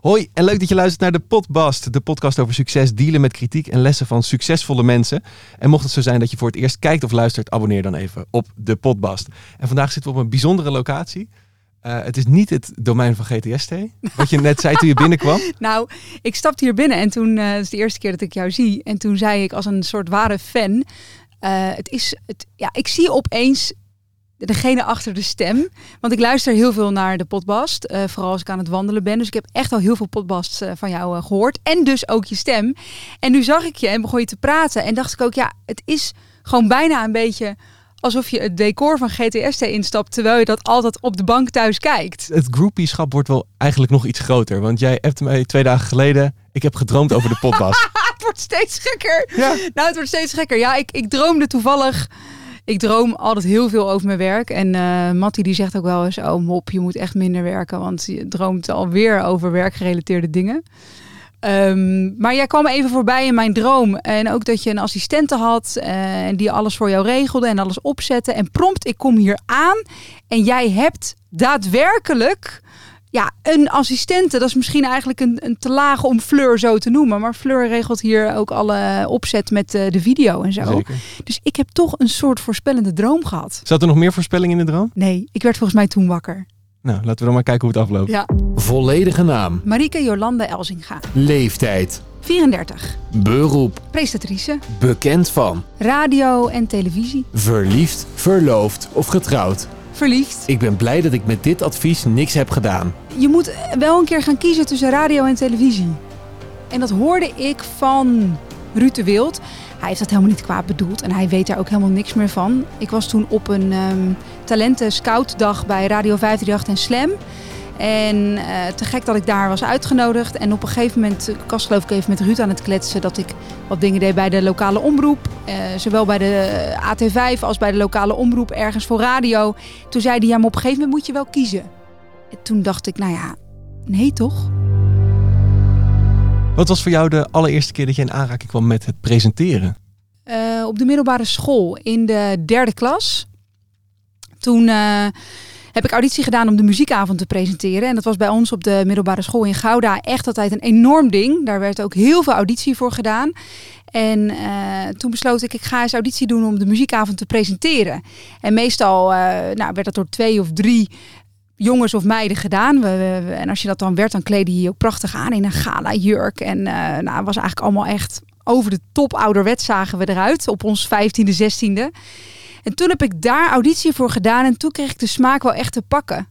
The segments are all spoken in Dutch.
Hoi en leuk dat je luistert naar de Podbast, de podcast over succes, dealen met kritiek en lessen van succesvolle mensen. En mocht het zo zijn dat je voor het eerst kijkt of luistert, abonneer dan even op de Podbast. En vandaag zitten we op een bijzondere locatie. Uh, het is niet het domein van GTST, wat je net zei toen je binnenkwam. Nou, ik stapte hier binnen en toen, uh, het is de eerste keer dat ik jou zie. En toen zei ik als een soort ware fan, uh, het is, het, ja, ik zie opeens degene achter de stem. Want ik luister heel veel naar de podcast, uh, vooral als ik aan het wandelen ben. Dus ik heb echt al heel veel podcasts uh, van jou uh, gehoord. En dus ook je stem. En nu zag ik je en begon je te praten. En dacht ik ook, ja, het is gewoon bijna een beetje alsof je het decor van GTST instapt, terwijl je dat altijd op de bank thuis kijkt. Het groupieschap wordt wel eigenlijk nog iets groter. Want jij hebt mij twee dagen geleden, ik heb gedroomd over de podcast. het wordt steeds gekker. Ja. Nou, het wordt steeds gekker. Ja, ik, ik droomde toevallig ik droom altijd heel veel over mijn werk. En uh, Mattie die zegt ook wel eens, oh mop, je moet echt minder werken. Want je droomt alweer over werkgerelateerde dingen. Um, maar jij kwam even voorbij in mijn droom. En ook dat je een assistente had. Uh, die alles voor jou regelde en alles opzette. En prompt, ik kom hier aan. En jij hebt daadwerkelijk ja, een assistente, dat is misschien eigenlijk een, een te laag om Fleur zo te noemen. Maar Fleur regelt hier ook alle opzet met de, de video en zo. Zeker. Dus ik heb toch een soort voorspellende droom gehad. Zat er nog meer voorspelling in de droom? Nee, ik werd volgens mij toen wakker. Nou, laten we dan maar kijken hoe het afloopt. Ja. Volledige naam. Marike Jolande Elzinga. Leeftijd. 34. Beroep. Presentatrice. Bekend van. Radio en televisie. Verliefd, verloofd of getrouwd. Ik ben blij dat ik met dit advies niks heb gedaan. Je moet wel een keer gaan kiezen tussen radio en televisie. En dat hoorde ik van Ruud de Wild. Hij heeft dat helemaal niet kwaad bedoeld en hij weet daar ook helemaal niks meer van. Ik was toen op een um, talenten scoutdag bij Radio 538 en Slam. En uh, te gek dat ik daar was uitgenodigd. En op een gegeven moment, ik was geloof ik even met Ruud aan het kletsen, dat ik wat dingen deed bij de lokale omroep. Uh, zowel bij de AT5 als bij de lokale omroep ergens voor radio. Toen zei hij, ja, maar op een gegeven moment moet je wel kiezen. En toen dacht ik, nou ja, nee toch? Wat was voor jou de allereerste keer dat je in aanraking kwam met het presenteren? Uh, op de middelbare school in de derde klas. Toen heb ik auditie gedaan om de muziekavond te presenteren. En dat was bij ons op de middelbare school in Gouda echt altijd een enorm ding. Daar werd ook heel veel auditie voor gedaan. En uh, toen besloot ik, ik ga eens auditie doen om de muziekavond te presenteren. En meestal uh, nou, werd dat door twee of drie jongens of meiden gedaan. We, en als je dat dan werd, dan kleedde je je ook prachtig aan in een gala jurk. En uh, nou, was eigenlijk allemaal echt over de top ouderwet zagen we eruit op ons 15e, 16e. En toen heb ik daar auditie voor gedaan en toen kreeg ik de smaak wel echt te pakken.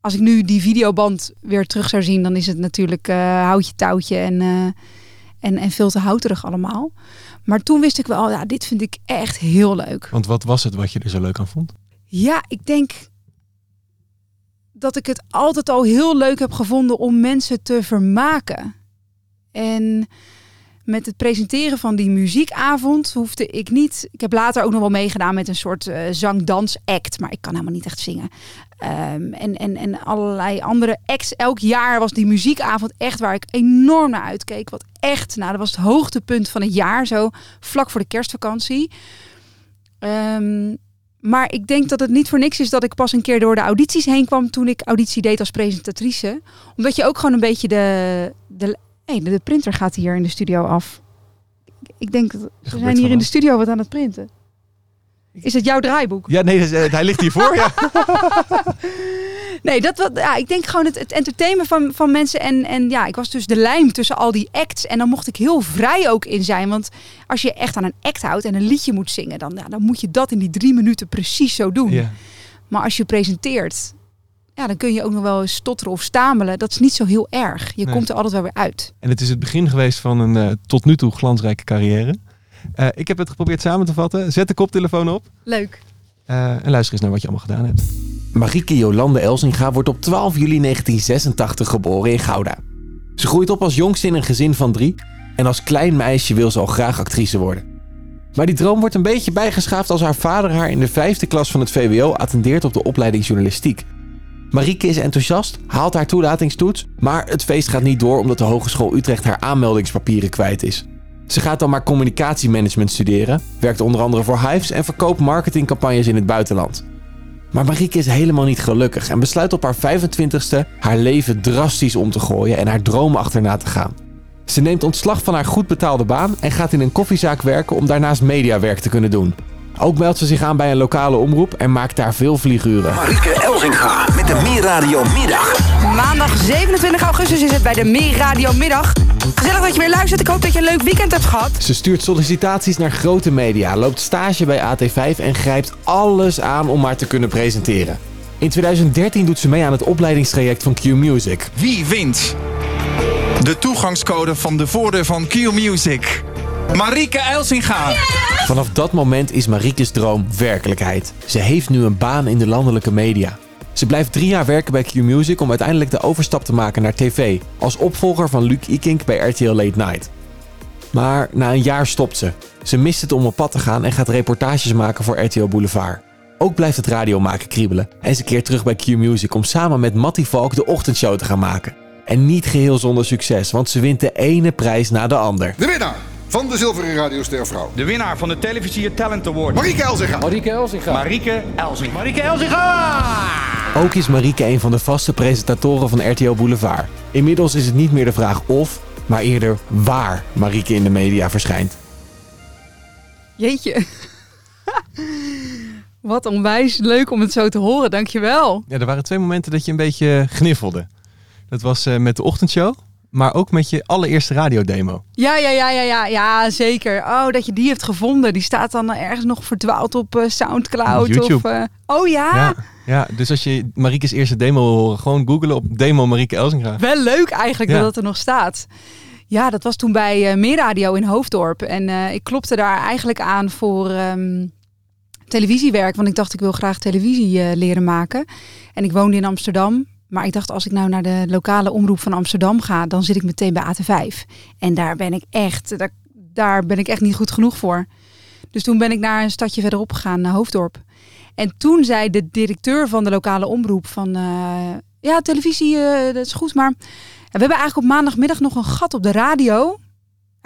Als ik nu die videoband weer terug zou zien, dan is het natuurlijk uh, houtje touwtje en, uh, en, en veel te houterig allemaal. Maar toen wist ik wel, ja, dit vind ik echt heel leuk. Want wat was het wat je er zo leuk aan vond? Ja, ik denk dat ik het altijd al heel leuk heb gevonden om mensen te vermaken. En met het presenteren van die muziekavond hoefde ik niet. Ik heb later ook nog wel meegedaan met een soort uh, zang-dans-act, maar ik kan helemaal niet echt zingen. Um, en, en, en allerlei andere acts. Elk jaar was die muziekavond echt waar ik enorm naar uitkeek. Wat echt, nou, dat was het hoogtepunt van het jaar, zo vlak voor de kerstvakantie. Um, maar ik denk dat het niet voor niks is dat ik pas een keer door de audities heen kwam toen ik auditie deed als presentatrice. Omdat je ook gewoon een beetje de, de hey, de printer gaat hier in de studio af. Ik denk, dat we zijn hier in de studio wat aan het printen. Is het jouw draaiboek? Ja, nee, hij ligt hiervoor, ja. nee, dat wat, ja, ik denk gewoon het, het entertainen van, van mensen. En, en ja, ik was dus de lijm tussen al die acts. En dan mocht ik heel vrij ook in zijn. Want als je echt aan een act houdt en een liedje moet zingen, dan, ja, dan moet je dat in die drie minuten precies zo doen. Ja. Maar als je presenteert, ja, dan kun je ook nog wel eens stotteren of stamelen. Dat is niet zo heel erg. Je nee. komt er altijd wel weer uit. En het is het begin geweest van een uh, tot nu toe glansrijke carrière. Uh, ik heb het geprobeerd samen te vatten. Zet de koptelefoon op. Leuk. Uh, en luister eens naar wat je allemaal gedaan hebt. Marieke Jolande Elsinga wordt op 12 juli 1986 geboren in Gouda. Ze groeit op als jongste in een gezin van drie. En als klein meisje wil ze al graag actrice worden. Maar die droom wordt een beetje bijgeschaafd als haar vader haar in de vijfde klas van het VWO attendeert op de opleiding journalistiek. Marieke is enthousiast, haalt haar toelatingstoets, maar het feest gaat niet door omdat de Hogeschool Utrecht haar aanmeldingspapieren kwijt is. Ze gaat dan maar communicatiemanagement studeren, werkt onder andere voor Hives en verkoopt marketingcampagnes in het buitenland. Maar Marieke is helemaal niet gelukkig en besluit op haar 25ste haar leven drastisch om te gooien en haar dromen achterna te gaan. Ze neemt ontslag van haar goed betaalde baan en gaat in een koffiezaak werken om daarnaast mediawerk te kunnen doen. Ook meldt ze zich aan bij een lokale omroep en maakt daar veel vlieguren. Marieke Elzinga met de Meer Radio Middag. Maandag 27 augustus is het bij de Meer Radio Middag. Gezellig dat je weer luistert. Ik hoop dat je een leuk weekend hebt gehad. Ze stuurt sollicitaties naar grote media, loopt stage bij AT5 en grijpt alles aan om maar te kunnen presenteren. In 2013 doet ze mee aan het opleidingstraject van Q Music. Wie wint? De toegangscode van de voordeur van Q Music. Marieke Elsinga. Vanaf dat moment is Mariekes droom werkelijkheid. Ze heeft nu een baan in de landelijke media. Ze blijft drie jaar werken bij Q Music om uiteindelijk de overstap te maken naar tv. Als opvolger van Luc Ikink bij RTL Late Night. Maar na een jaar stopt ze. Ze mist het om op pad te gaan en gaat reportages maken voor RTL Boulevard. Ook blijft het radiomaken kriebelen. En ze keert terug bij Q Music om samen met Matty Valk de ochtendshow te gaan maken. En niet geheel zonder succes, want ze wint de ene prijs na de ander. De winnaar van de Zilveren Radioster Vrouw. De winnaar van de Televisie Talent Award. Marieke Elzinga. Marieke Elsinga. Marieke Elsinga. Ook is Marieke een van de vaste presentatoren van RTL Boulevard. Inmiddels is het niet meer de vraag of, maar eerder waar Marieke in de media verschijnt. Jeetje. Wat onwijs leuk om het zo te horen, dankjewel. Ja, er waren twee momenten dat je een beetje gniffelde. Dat was eh, met de ochtendshow, maar ook met je allereerste radiodemo. Ja, ja, ja, ja, ja, ja, zeker. Oh, dat je die hebt gevonden. Die staat dan ergens nog verdwaald op eh, Soundcloud. YouTube. Of, eh, oh ja? Ja, ja, dus als je Marieke's eerste demo wil horen, gewoon googlen op demo Marieke Elsinga. Wel leuk eigenlijk Ja. dat dat er nog staat. Ja, dat was toen bij eh Meerradio in Hoofddorp. En ik klopte daar eigenlijk aan voor ehm, televisiewerk. Want ik dacht, ik wil graag televisie leren maken. En ik woonde in Amsterdam. Maar ik dacht, als ik nou naar de lokale omroep van Amsterdam ga, dan zit ik meteen bij AT5. En daar ben ik echt, daar, ben ik echt niet goed genoeg voor. Dus toen ben ik naar een stadje verderop gegaan, naar Hoofddorp. En toen zei de directeur van de lokale omroep van... eh, ja, televisie, eh, dat is goed, maar... we hebben eigenlijk op maandagmiddag nog een gat op de radio.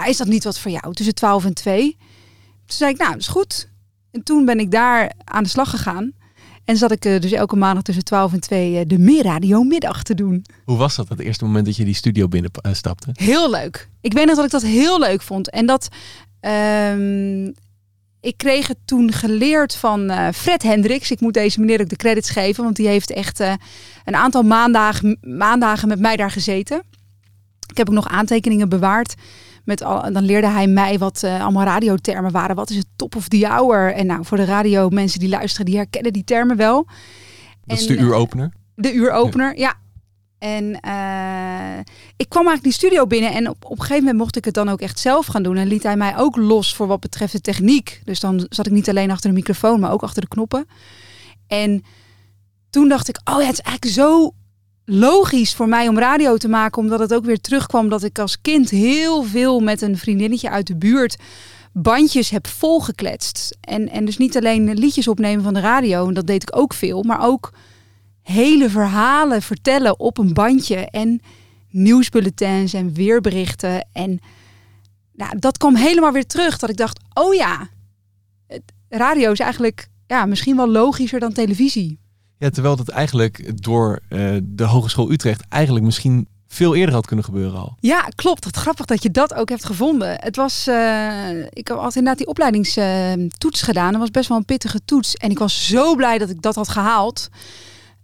Is dat niet wat voor jou, tussen 12 en 2? Toen zei ik, nou, dat is goed. En toen ben ik daar aan de slag gegaan. En zat ik eh, dus elke maandag tussen 12 en 2 eh, de Meerradio middag te doen. Hoe was dat, het eerste moment dat je die studio binnenstapte? Heel leuk. Ik weet nog dat ik dat heel leuk vond. En dat ehm, ik kreeg het toen geleerd van eh, Fred Hendricks. Ik moet deze meneer ook de credits geven, want die heeft echt eh, een aantal maandagen, maandagen met mij daar gezeten. Ik heb ook nog aantekeningen bewaard. Met al, dan leerde hij mij wat eh, allemaal radiotermen waren. Wat is het top of the hour? En nou, voor de radio mensen die luisteren, die herkennen die termen wel. Dat is de uuropener. de uuropener, ja. En eh, ik kwam eigenlijk die studio binnen en op, op een gegeven moment mocht ik het dan ook echt zelf gaan doen. En liet hij mij ook los voor wat betreft de techniek. Dus dan zat ik niet alleen achter de microfoon, maar ook achter de knoppen. En toen dacht ik, oh ja, het is eigenlijk zo logisch voor mij om radio te maken. Omdat het ook weer terugkwam dat ik als kind heel veel met een vriendinnetje uit de buurt bandjes heb volgekletst. En, en dus niet alleen liedjes opnemen van de radio, en dat deed ik ook veel, maar ook hele verhalen vertellen op een bandje en nieuwsbulletins en weerberichten. En nou, dat kwam helemaal weer terug. Dat ik dacht, oh ja, radio is eigenlijk ja, misschien wel logischer dan televisie. Ja, terwijl dat eigenlijk door eh, de Hogeschool Utrecht eigenlijk misschien veel eerder had kunnen gebeuren al. Ja, klopt. Wat grappig dat je dat ook hebt gevonden. Het was, eh, ik had inderdaad die opleidingstoets gedaan. Dat was best wel een pittige toets. En ik was zo blij dat ik dat had gehaald.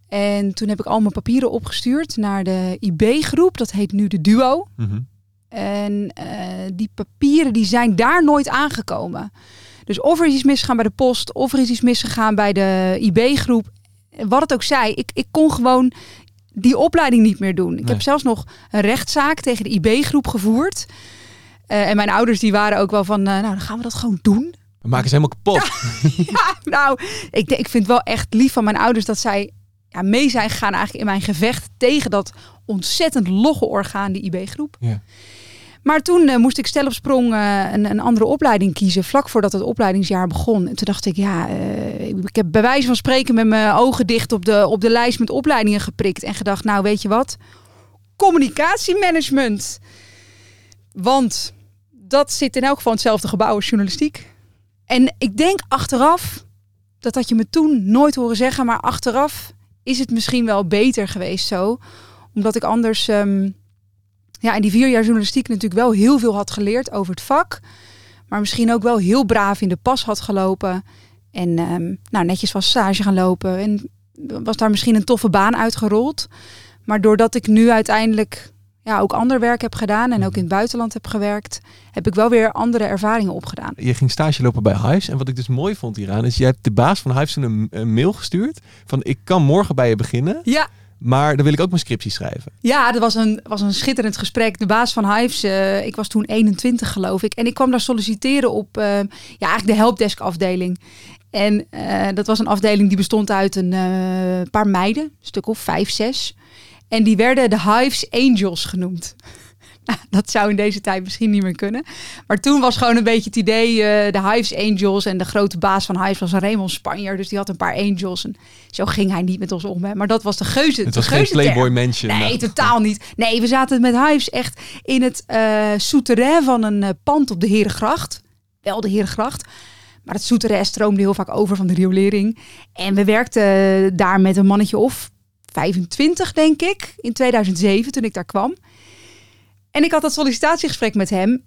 En toen heb ik al mijn papieren opgestuurd naar de IB-groep. Dat heet nu de Duo. Mhm. En eh, die papieren die zijn daar nooit aangekomen. Dus of er is iets misgegaan bij de post, of er is iets misgegaan bij de IB-groep. Wat het ook zij, ik, ik kon gewoon die opleiding niet meer doen. Ik Nee. heb zelfs nog een rechtszaak tegen de IB-groep gevoerd. Eh, en mijn ouders die waren ook wel van, eh, nou dan gaan we dat gewoon doen. We maken ze helemaal kapot. Ja, nou, ik, ik vind het wel echt lief van mijn ouders dat zij ja, mee zijn gegaan eigenlijk in mijn gevecht tegen dat ontzettend logge orgaan, die IB-groep. Ja. Maar toen eh, moest ik stel op sprong eh, een, een andere opleiding kiezen, vlak voordat het opleidingsjaar begon. En toen dacht ik, ja, eh, ik heb bij wijze van spreken met mijn ogen dicht op de, op de lijst met opleidingen geprikt. En gedacht, nou weet je wat, communicatiemanagement. Want dat zit in elk geval in hetzelfde gebouw als journalistiek. En ik denk achteraf, dat had je me toen nooit horen zeggen, maar achteraf is het misschien wel beter geweest zo. Omdat ik anders ehm, ja, in die vier jaar journalistiek natuurlijk wel heel veel had geleerd over het vak. Maar misschien ook wel heel braaf in de pas had gelopen. En ehm, nou, netjes was stage gaan lopen. En was daar misschien een toffe baan uitgerold. Maar doordat ik nu uiteindelijk ja, ook ander werk heb gedaan en ook in het buitenland heb gewerkt, heb ik wel weer andere ervaringen opgedaan. Je ging stage lopen bij Hives. En wat ik dus mooi vond hieraan is, je hebt de baas van Hives een, een mail gestuurd van ik kan morgen bij je beginnen. Ja, Maar dan wil ik ook mijn scriptie schrijven. Ja, dat was een, was een schitterend gesprek. De baas van Hives, eh, ik was toen 21 geloof ik. En ik kwam daar solliciteren op eh, ja, eigenlijk de helpdesk afdeling. En eh, dat was een afdeling die bestond uit een paar meiden, een stuk of vijf, zes. En die werden de Hives Angels genoemd. Nou, dat zou in deze tijd misschien niet meer kunnen. Maar toen was gewoon een beetje het idee, eh, de Hives Angels. En de grote baas van Hives was een Raymond Spanjer. Dus die had een paar angels. En zo ging hij niet met ons om. Hè. Maar dat was de geuze. Het was geen. Playboy Mansion. Nee, Nou, totaal niet. Nee, we zaten met Hives echt in het eh souterrain van een eh, pand op de Herengracht. Wel de Herengracht. Maar het souterrain stroomde heel vaak over van de riolering. En we werkten daar met een mannetje of 25, denk ik, in 2007 toen ik daar kwam. En ik had dat sollicitatiegesprek met hem.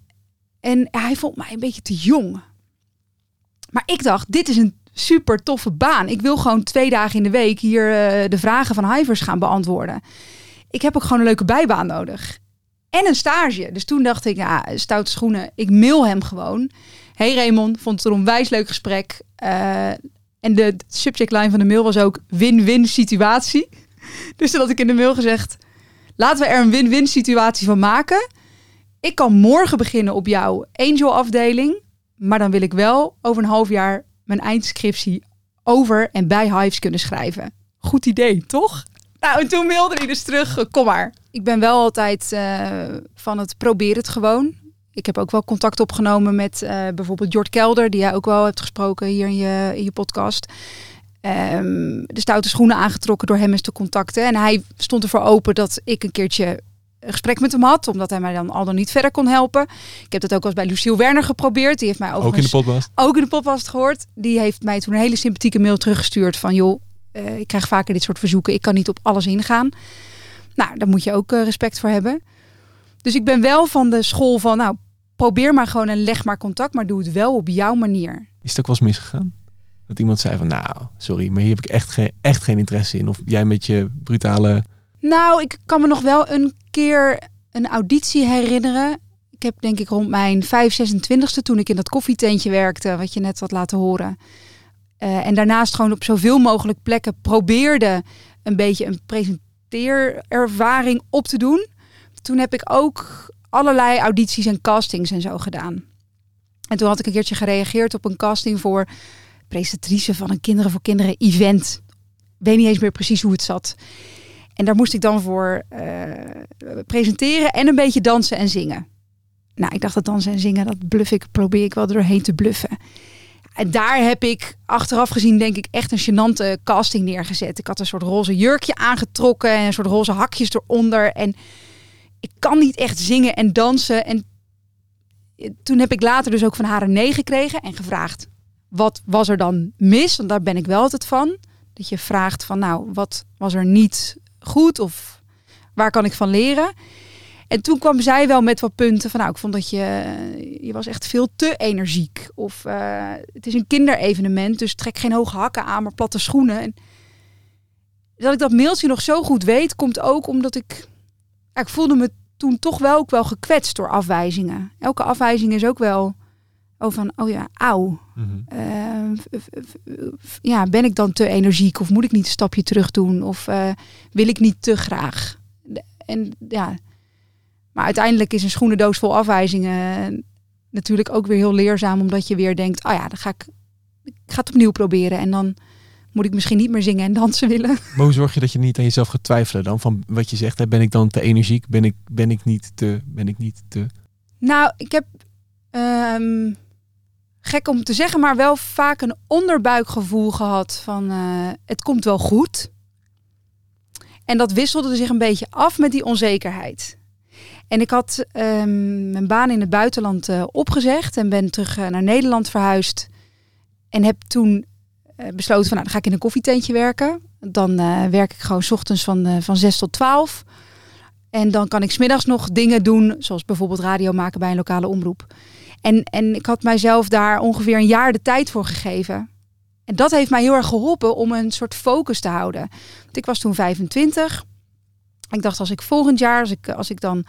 En hij vond mij een beetje te jong. Maar ik dacht, dit is een super toffe baan. Ik wil gewoon twee dagen in de week hier eh, de vragen van Hivers gaan beantwoorden. Ik heb ook gewoon een leuke bijbaan nodig. En een stage. Dus toen dacht ik, ja, stoute schoenen. Ik mail hem gewoon. Hey Raymond, vond het een onwijs leuk gesprek. Eh, en de subject line van de mail was ook win-win situatie. Dus toen had ik in de mail gezegd, laten we er een win-win situatie van maken. Ik kan morgen beginnen op jouw angel afdeling. Maar dan wil ik wel over een half jaar mijn eindscriptie over en bij Hives kunnen schrijven. Goed idee, toch? Nou, en toen mailde hij dus terug, eh, kom maar. Ik ben wel altijd eh, van het probeer het gewoon. Ik heb ook wel contact opgenomen met eh, bijvoorbeeld Jort Kelder, die jij ook wel hebt gesproken hier in je, in je podcast. Ehm, de stoute schoenen aangetrokken door hem eens te contacten. En hij stond ervoor open dat ik een keertje een gesprek met hem had, omdat hij mij dan al dan niet verder kon helpen. Ik heb dat ook eens bij Lucille Werner geprobeerd. Die heeft mij Ook in de podcast. ook in de podcast gehoord. Die heeft mij toen een hele sympathieke mail teruggestuurd van joh, eh, ik krijg vaker dit soort verzoeken. Ik kan niet op alles ingaan. Nou, daar moet je ook eh, respect voor hebben. Dus ik ben wel van de school van nou, probeer maar gewoon en leg maar contact, maar doe het wel op jouw manier. Is het ook wel eens misgegaan? Dat iemand zei van, nou, sorry, maar hier heb ik echt, geen echt geen interesse in. Of jij met je brutale... Nou, ik kan me nog wel een keer een auditie herinneren. Ik heb denk ik rond mijn 5, 26e toen ik in dat koffietentje werkte, wat je net had laten horen. Eh, en daarnaast gewoon op zoveel mogelijk plekken probeerde een beetje een presenteerervaring op te doen. Toen heb ik ook allerlei audities en castings en zo gedaan. En toen had ik een keertje gereageerd op een casting voor presentatrice van een Kinderen voor Kinderen event. Weet niet eens meer precies hoe het zat. En daar moest ik dan voor eh, presenteren en een beetje dansen en zingen. Nou, ik dacht dat dansen en zingen, dat bluff ik, probeer ik wel doorheen te bluffen. En daar heb ik achteraf gezien, denk ik, echt een gênante casting neergezet. Ik had een soort roze jurkje aangetrokken en een soort roze hakjes eronder. En ik kan niet echt zingen en dansen. En toen heb ik later dus ook van haar een nee gekregen en gevraagd: wat was er dan mis? Want daar ben ik wel altijd van. Dat je vraagt van, nou, wat was er niet goed of waar kan ik van leren? En toen kwam zij wel met wat punten van, nou, ik vond dat je, je was echt veel te energiek. Of eh, het is een kinderevenement, dus trek geen hoge hakken aan, maar platte schoenen. En dat ik dat mailtje nog zo goed weet, komt ook omdat ik, ik voelde me toen toch wel ook wel gekwetst door afwijzingen. Elke afwijzing is ook wel, oh van, oh ja, auw. Eh, f- f- ja, ben ik dan te energiek of moet ik niet een stapje terug doen of eh, wil ik niet te graag? De- En ja, maar uiteindelijk is een schoenendoos vol afwijzingen natuurlijk ook weer heel leerzaam, omdat je weer denkt, oh ja, dan ga ik, ik ga het opnieuw proberen en dan moet ik misschien niet meer zingen en dansen willen. Maar hoe zorg je dat je niet aan jezelf gaat twijfelen dan? Van wat je zegt, hè, ben ik dan te energiek? Ben ik, ben ik niet te... Ben ik niet te... Nou, ik heb ehm, gek om te zeggen, maar wel vaak een onderbuikgevoel gehad van eh, het komt wel goed. En dat wisselde zich een beetje af met die onzekerheid. En ik had ehm, mijn baan in het buitenland eh, opgezegd en ben terug eh, naar Nederland verhuisd. En heb toen besloten van, nou, dan ga ik in een koffietentje werken. Dan werk ik gewoon 's ochtends van, van 6 tot 12. En dan kan ik smiddags nog dingen doen, zoals bijvoorbeeld radio maken bij een lokale omroep. En, en ik had mijzelf daar ongeveer een jaar de tijd voor gegeven. En dat heeft mij heel erg geholpen om een soort focus te houden. Want ik was toen 25. Ik dacht, als ik volgend jaar, als ik, als ik dan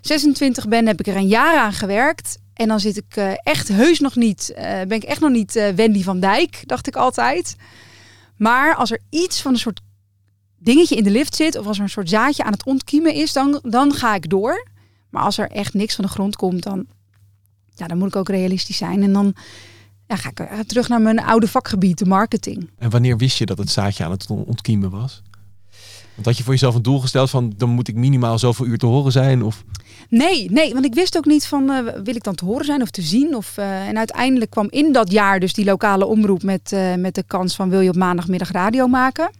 26 ben, heb ik er een jaar aan gewerkt. En dan zit ik eh, echt heus nog niet, eh, ben ik echt nog niet eh, Wendy van Dijk, dacht ik altijd. Maar als er iets van een soort dingetje in de lift zit, of als er een soort zaadje aan het ontkiemen is, dan, dan ga ik door. Maar als er echt niks van de grond komt, dan, ja, dan moet ik ook realistisch zijn. En dan ja, ga ik weer terug naar mijn oude vakgebied, de marketing. En wanneer wist je dat het zaadje aan het on- ontkiemen was? Want had je voor jezelf een doel gesteld van dan moet ik minimaal zoveel uur te horen zijn? Of Nee, nee, want ik wist ook niet van eh, wil ik dan te horen zijn of te zien. Of, eh, en uiteindelijk kwam in dat jaar dus die lokale omroep met, eh, met de kans van wil je op maandagmiddag radio maken.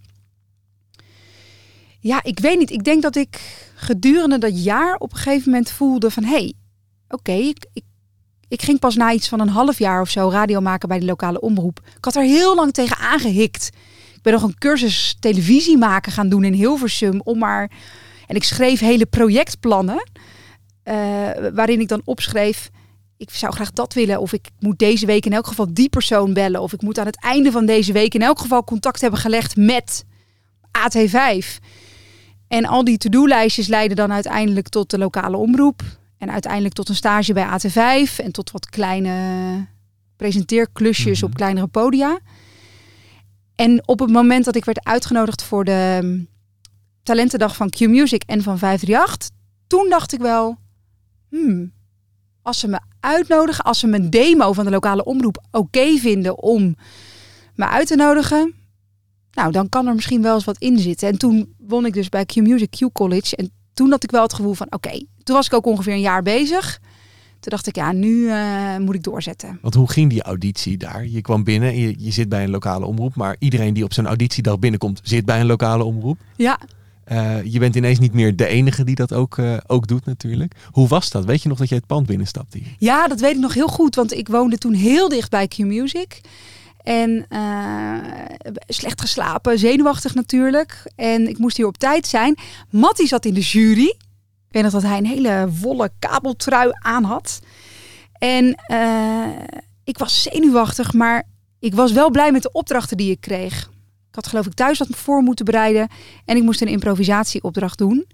Ja, ik weet niet. Ik denk dat ik gedurende dat jaar op een gegeven moment voelde van hé, hey, oké, ik, ik, ik ging pas na iets van een half jaar of zo radio maken bij de lokale omroep. Ik had er heel lang tegen aangehikt. Ik ben nog een cursus televisie maken gaan doen in Hilversum om maar... En ik schreef hele projectplannen. eh, waarin ik dan opschreef, ik zou graag dat willen. Of ik moet deze week in elk geval die persoon bellen. Of ik moet aan het einde van deze week in elk geval contact hebben gelegd met AT5. En al die to-do-lijstjes leiden dan uiteindelijk tot de lokale omroep. En uiteindelijk tot een stage bij AT5. En tot wat kleine presenteerklusjes Mhm. op kleinere podia. En op het moment dat ik werd uitgenodigd voor de mm, talentendag van Q Music en van 538, toen dacht ik wel, hmm, als ze me uitnodigen, als ze mijn demo van de lokale omroep oké vinden om me uit te nodigen, nou, dan kan er misschien wel eens wat in zitten. En toen won ik dus bij Q Music Q College. En toen had ik wel het gevoel van, oké, toen was ik ook ongeveer een jaar bezig. Toen dacht ik, ja, nu eh, moet ik doorzetten. Want hoe ging die auditie daar? Je kwam binnen en je, je zit bij een lokale omroep, maar iedereen die op zo'n auditiedag binnenkomt, zit bij een lokale omroep. Ja, Eh, je bent ineens niet meer de enige die dat ook, eh, ook doet natuurlijk. Hoe was dat? Weet je nog dat je het pand binnenstapte hier? Ja, dat weet ik nog heel goed, want ik woonde toen heel dicht bij Q Music. En eh, slecht geslapen, zenuwachtig natuurlijk. En ik moest hier op tijd zijn. Matty zat in de jury. Ik weet nog dat hij een hele wollen kabeltrui aan had. En eh, ik was zenuwachtig, maar ik was wel blij met de opdrachten die ik kreeg. Ik had geloof ik thuis wat voor moeten bereiden. En ik moest een improvisatieopdracht doen.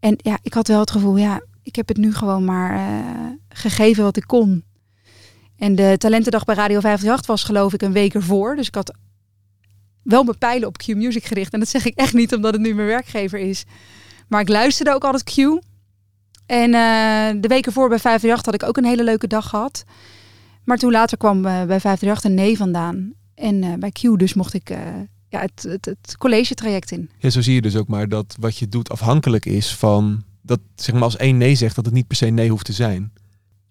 En ja, ik had wel het gevoel, ja, ik heb het nu gewoon maar eh, gegeven wat ik kon. En de talentendag bij Radio 538 was geloof ik een week ervoor. Dus ik had wel mijn pijlen op Q Music gericht. En dat zeg ik echt niet omdat het nu mijn werkgever is. Maar ik luisterde ook altijd Q. En eh, de week ervoor bij 538 had ik ook een hele leuke dag gehad. Maar toen later kwam eh, bij 538 een nee vandaan. En eh, bij Q dus mocht ik ja, het, het, het college traject in. Ja, zo zie je dus ook maar dat wat je doet afhankelijk is van dat zeg maar als één nee zegt dat het niet per se nee hoeft te zijn.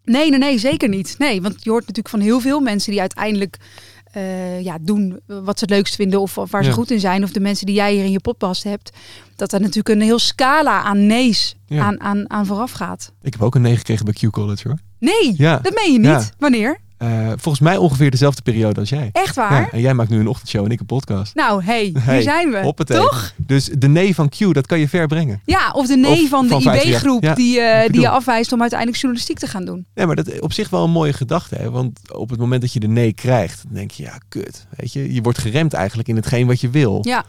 Nee, nee, nee, zeker niet. Nee, want je hoort natuurlijk van heel veel mensen die uiteindelijk eh, ja, doen wat ze het leukst vinden of, of waar ze goed in zijn. Of de mensen die jij hier in je podcast hebt. Dat er natuurlijk een heel scala aan nee's Ja. aan, aan, aan vooraf gaat. Ik heb ook een nee gekregen bij Q College hoor. Nee, Ja. dat meen je niet. Ja. Wanneer? Eh, volgens mij ongeveer dezelfde periode als jij. Echt waar? Ja, en jij maakt nu een ochtendshow en ik een podcast. Nou, hey, Hey, hier zijn we. hoppatee. Toch? Dus de nee van Q, dat kan je ver brengen. Ja, of de nee Of van de van 538, IB-groep ja. die, eh, die je afwijst om uiteindelijk journalistiek te gaan doen. Nee, maar dat is op zich wel een mooie gedachte. Hè? Want op het moment dat je de nee krijgt, dan denk je, ja, kut. Weet je, je wordt geremd eigenlijk in hetgeen wat je wil. Ja,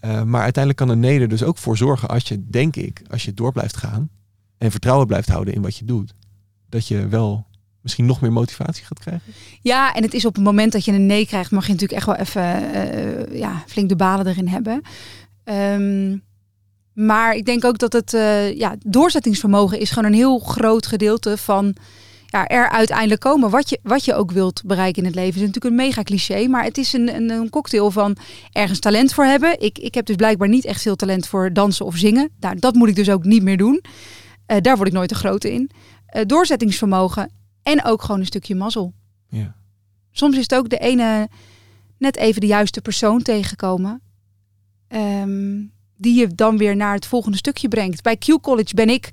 Eh, maar uiteindelijk kan een nee er dus ook voor zorgen als je, denk ik, als je door blijft gaan en vertrouwen blijft houden in wat je doet, dat je wel misschien nog meer motivatie gaat krijgen. Ja, en het is op het moment dat je een nee krijgt, mag je natuurlijk echt wel even eh, ja, flink de balen erin hebben. Ehm, maar ik denk ook dat het eh, ja, doorzettingsvermogen is gewoon een heel groot gedeelte van ja, er uiteindelijk komen. Wat je, wat je ook wilt bereiken in het leven. is natuurlijk een mega cliché, maar het is een, een, een cocktail van ergens talent voor hebben. Ik, ik heb dus blijkbaar niet echt veel talent voor dansen of zingen. Nou, dat moet ik dus ook niet meer doen. Eh, daar word ik nooit de grote in. Doorzettingsvermogen en ook gewoon een stukje mazzel Ja. soms is het ook de ene net even de juiste persoon tegenkomen. ehm, die je dan weer naar het volgende stukje brengt. Bij Q College ben ik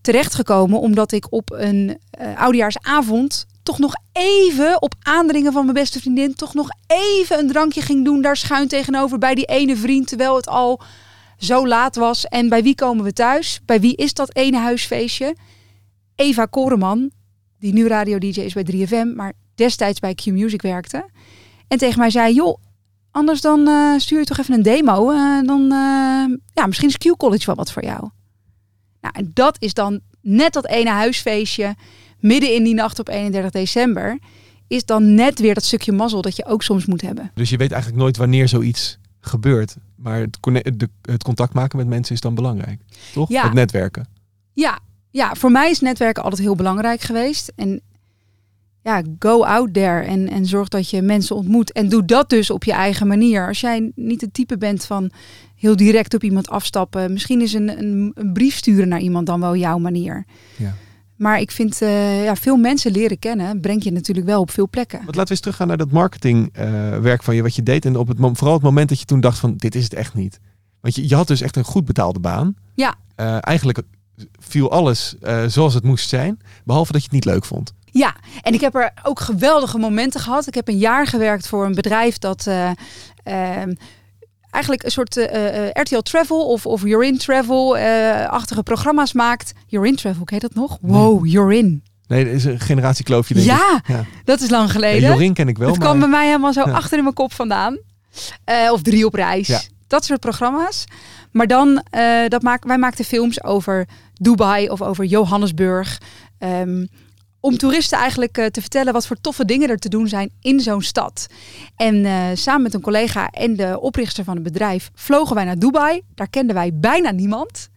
terechtgekomen omdat ik op een eh oudejaarsavond toch nog even op aandringen van mijn beste vriendin, toch nog even een drankje ging doen daar schuin tegenover bij die ene vriend, terwijl het al zo laat was. En bij wie komen we thuis? Bij wie is dat ene huisfeestje? Eva Koreman, die nu radio-dj is bij 3FM, maar destijds bij Q-Music werkte. En tegen mij zei, joh, anders dan eh, stuur je toch even een demo. eh, dan, eh, ja, misschien is Q-College wel wat voor jou. Nou, en dat is dan net dat ene huisfeestje, midden in die nacht op 31 december, is dan net weer dat stukje mazzel dat je ook soms moet hebben. Dus je weet eigenlijk nooit wanneer zoiets gebeurt. Maar het, het contact maken met mensen is dan belangrijk. Toch? Ja. Het netwerken. Ja, ja, voor mij is netwerken altijd heel belangrijk geweest. En ja, go out there en, en zorg dat je mensen ontmoet. En doe dat dus op je eigen manier. Als jij niet het type bent van heel direct op iemand afstappen. Misschien is een, een, een brief sturen naar iemand dan wel jouw manier. Ja. Maar ik vind, eh, ja, veel mensen leren kennen brengt je natuurlijk wel op veel plekken. Want laten we eens teruggaan naar dat marketingwerk van je, wat je deed. En op het, vooral het moment dat je toen dacht van, dit is het echt niet. Want je, je had dus echt een goed betaalde baan. Ja. Eh, eigenlijk viel alles eh, zoals het moest zijn. Behalve dat je het niet leuk vond. Ja, en ik heb er ook geweldige momenten gehad. Ik heb een jaar gewerkt voor een bedrijf dat eh, ehm, eigenlijk een soort eh, RTL Travel of, of You're in Travel-achtige programma's maakt. You're in Travel, ken je dat nog? Wow, You're in. Nee, er is een generatiekloofje denk ik. Ja, Ja. dat is lang Ja, geleden. Jorin ken ik wel, maar... kwam bij mij helemaal zo Ja. achter in mijn kop vandaan. Of drie op reis. Ja. Dat soort programma's. Maar dan, eh, dat maak, wij maakten films over Dubai of over Johannesburg. Ehm, om toeristen eigenlijk eh, te vertellen wat voor toffe dingen er te doen zijn in zo'n stad. En eh, samen met een collega en de oprichter van het bedrijf vlogen wij naar Dubai. Daar kenden wij bijna niemand.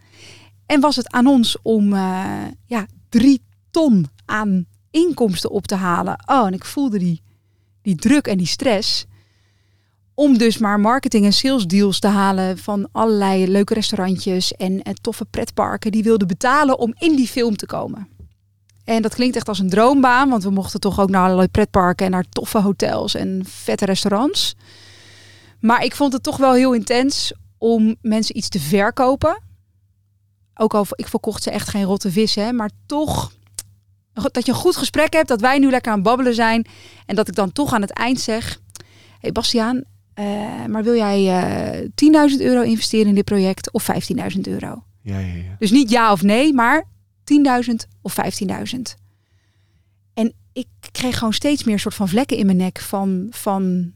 En was het aan ons om ja, drie ton aan inkomsten op te halen. Oh, en ik voelde die, die druk en die stress. Om dus maar marketing en sales deals te halen van allerlei leuke restaurantjes en, en toffe pretparken. Die wilden betalen om in die film te komen. En dat klinkt echt als een droombaan, want we mochten toch ook naar allerlei pretparken en naar toffe hotels en vette restaurants. Maar ik vond het toch wel heel intens om mensen iets te verkopen. Ook al ik verkocht ze echt geen rotte vis, hè, maar toch dat je een goed gesprek hebt, dat wij nu lekker aan babbelen zijn en dat ik dan toch aan het eind zeg: hey Bastiaan, eh, maar wil jij eh 10.000 euro investeren in dit project of 15.000 euro? Ja, ja, ja. Dus niet ja of nee, maar 10.000 of 15.000. En ik kreeg gewoon steeds meer soort van vlekken in mijn nek van, van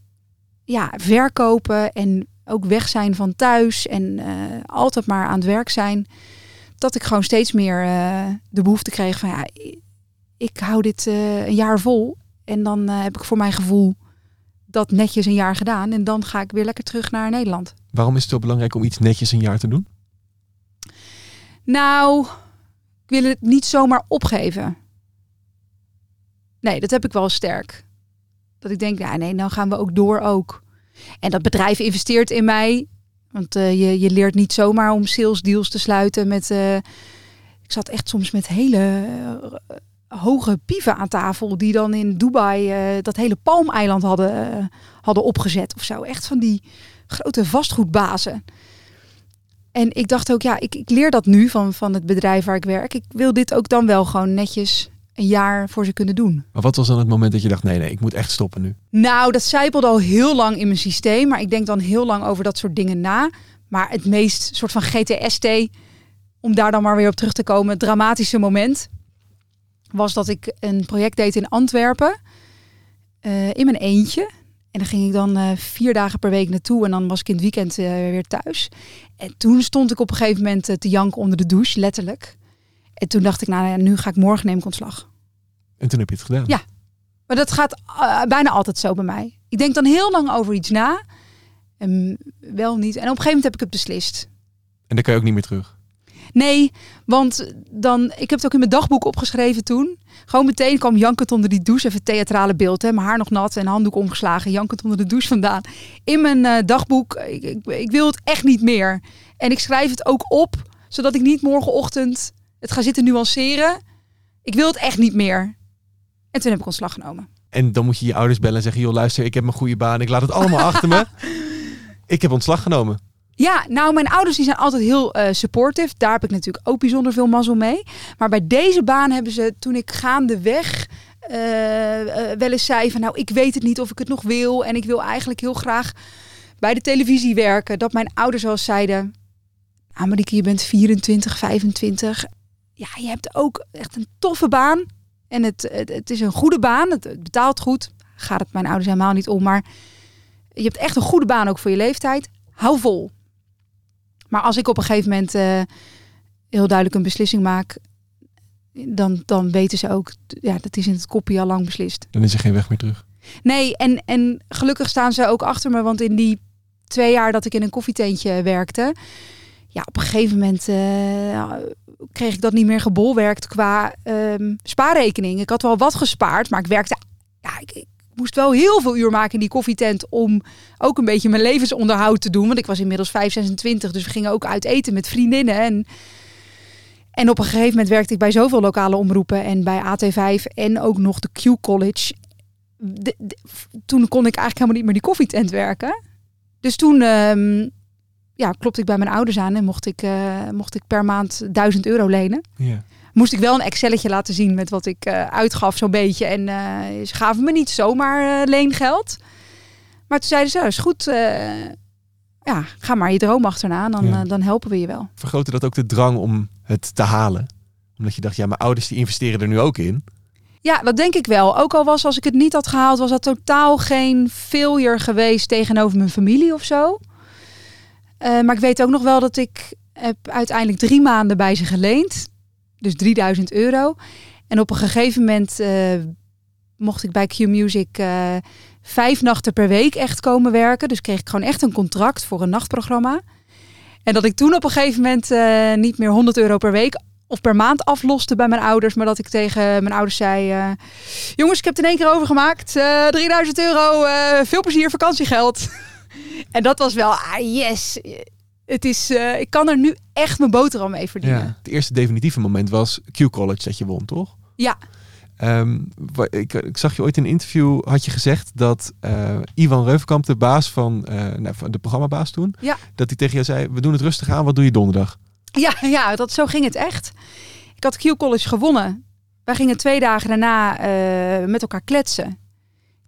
ja, verkopen en ook weg zijn van thuis en eh, altijd maar aan het werk zijn. Dat ik gewoon steeds meer eh, de behoefte kreeg van ja, ik, hou dit eh, een jaar vol en dan eh, heb ik voor mijn gevoel dat netjes een jaar gedaan en dan ga ik weer lekker terug naar Nederland. Waarom is het zo belangrijk om iets netjes een jaar te doen? Nou, ik wil het niet zomaar opgeven. Nee, dat heb ik wel sterk. Dat ik denk, ja, nee, dan gaan we ook door ook. En dat bedrijf investeert in mij. Want eh, je, je leert niet zomaar om sales deals te sluiten met... eh, ik zat echt soms met hele eh, hoge pieven aan tafel... die dan in Dubai eh, dat hele palmeiland hadden, eh, hadden opgezet of zo. Echt van die grote vastgoedbazen. En ik dacht ook, ja, ik, ik leer dat nu van, van het bedrijf waar ik werk. Ik wil dit ook dan wel gewoon netjes een jaar voor ze kunnen doen. Maar wat was dan het moment dat je dacht, nee, nee, ik moet echt stoppen nu? Nou, dat zijpelde al heel lang in mijn systeem. Maar ik denk dan heel lang over dat soort dingen na. Maar het meest soort van GTST, om daar dan maar weer op terug te komen, dramatische moment, was dat ik een project deed in Antwerpen. eh, in mijn eentje. En dan ging ik dan eh, vier dagen per week naartoe. En dan was ik in het weekend eh, weer thuis. En toen stond ik op een gegeven moment te janken onder de douche, letterlijk. En toen dacht ik, nou ja, nu ga ik morgen neem ik ontslag. En toen heb je het gedaan. Ja. Maar dat gaat bijna altijd zo bij mij. Ik denk dan heel lang over iets na. En wel niet. En op een gegeven moment heb ik het beslist. En dan kan je ook niet meer terug. Nee, want dan, ik heb het ook in mijn dagboek opgeschreven toen. Gewoon meteen kwam jankend onder die douche. Even theatrale beeld, hè. Mijn haar nog nat en handdoek omgeslagen. Jankend onder de douche vandaan. In mijn eh, dagboek, ik, ik, ik wil het echt niet meer. En ik schrijf het ook op, zodat ik niet morgenochtend het ga zitten nuanceren. Ik wil het echt niet meer. En toen heb ik ontslag genomen. En dan moet je je ouders bellen en zeggen, joh, luister, ik heb mijn goede baan. Ik laat het allemaal achter me. Ik heb ontslag genomen. Ja, nou, mijn ouders die zijn altijd heel eh, supportive. Daar heb ik natuurlijk ook bijzonder veel mazzel mee. Maar bij deze baan hebben ze, toen ik gaandeweg eh, wel eens zei van nou, ik weet het niet of ik het nog wil. En ik wil eigenlijk heel graag bij de televisie werken. Dat mijn ouders wel zeiden, Marieke, je bent 24, 25. Ja, je hebt ook echt een toffe baan. En het, het, het is een goede baan. Het, het betaalt goed. Gaat het mijn ouders helemaal niet om. Maar je hebt echt een goede baan ook voor je leeftijd. Hou vol. Maar als ik op een gegeven moment eh, heel duidelijk een beslissing maak, dan, dan weten ze ook, ja, dat is in het kopje al lang beslist. Dan is er geen weg meer terug. Nee, en, en gelukkig staan ze ook achter me, want in die twee jaar dat ik in een koffietentje werkte, ja, op een gegeven moment eh, kreeg ik dat niet meer gebolwerkt qua ehm, spaarrekening. Ik had wel wat gespaard, maar ik werkte, ja, ik, ik moest wel heel veel uur maken in die koffietent om ook een beetje mijn levensonderhoud te doen. Want ik was inmiddels 5, 26, dus we gingen ook uit eten met vriendinnen. En, en op een gegeven moment werkte ik bij zoveel lokale omroepen en bij AT5 en ook nog de Q College. Toen kon ik eigenlijk helemaal niet meer die koffietent werken. Dus toen ehm, ja, klopte ik bij mijn ouders aan en mocht ik, eh, mocht ik per maand 1000 euro lenen Ja. Moest ik wel een Excelletje laten zien met wat ik eh, uitgaf zo'n beetje. En eh, ze gaven me niet zomaar eh, leengeld. Maar toen zeiden ze, "Nou, is goed, ja, ga maar je droom achterna, dan, Ja. dan helpen we je wel. Vergrootte dat ook de drang om het te halen? Omdat je dacht, ja, mijn ouders die investeren er nu ook in. Ja, dat denk ik wel. Ook al was als ik het niet had gehaald, was dat totaal geen failure geweest tegenover mijn familie of zo. Maar ik weet ook nog wel dat ik heb uiteindelijk drie maanden bij ze geleend. Dus 3000 euro. En op een gegeven moment eh, mocht ik bij Q Music eh, vijf nachten per week echt komen werken. Dus kreeg ik gewoon echt een contract voor een nachtprogramma. En dat ik toen op een gegeven moment eh, niet meer 100 euro per week of per maand afloste bij mijn ouders. Maar dat ik tegen mijn ouders zei... jongens, ik heb het in één keer overgemaakt. Eh 3000 euro, veel plezier, vakantiegeld. en dat was wel, ah yes. Het is, eh, ik kan er nu echt mijn boterham mee verdienen. Het eerste definitieve moment was Q College dat je won, toch? Ja. Ehm, ik, ik, zag je ooit in een interview, had je gezegd dat eh, Ivan Reufkamp, de baas van, uh, nou, de programmabaas toen, dat hij tegen jou zei, we doen het rustig aan, wat doe je donderdag? Ja, ja dat, zo ging het echt. Ik had Q College gewonnen. Wij gingen twee dagen daarna met elkaar kletsen.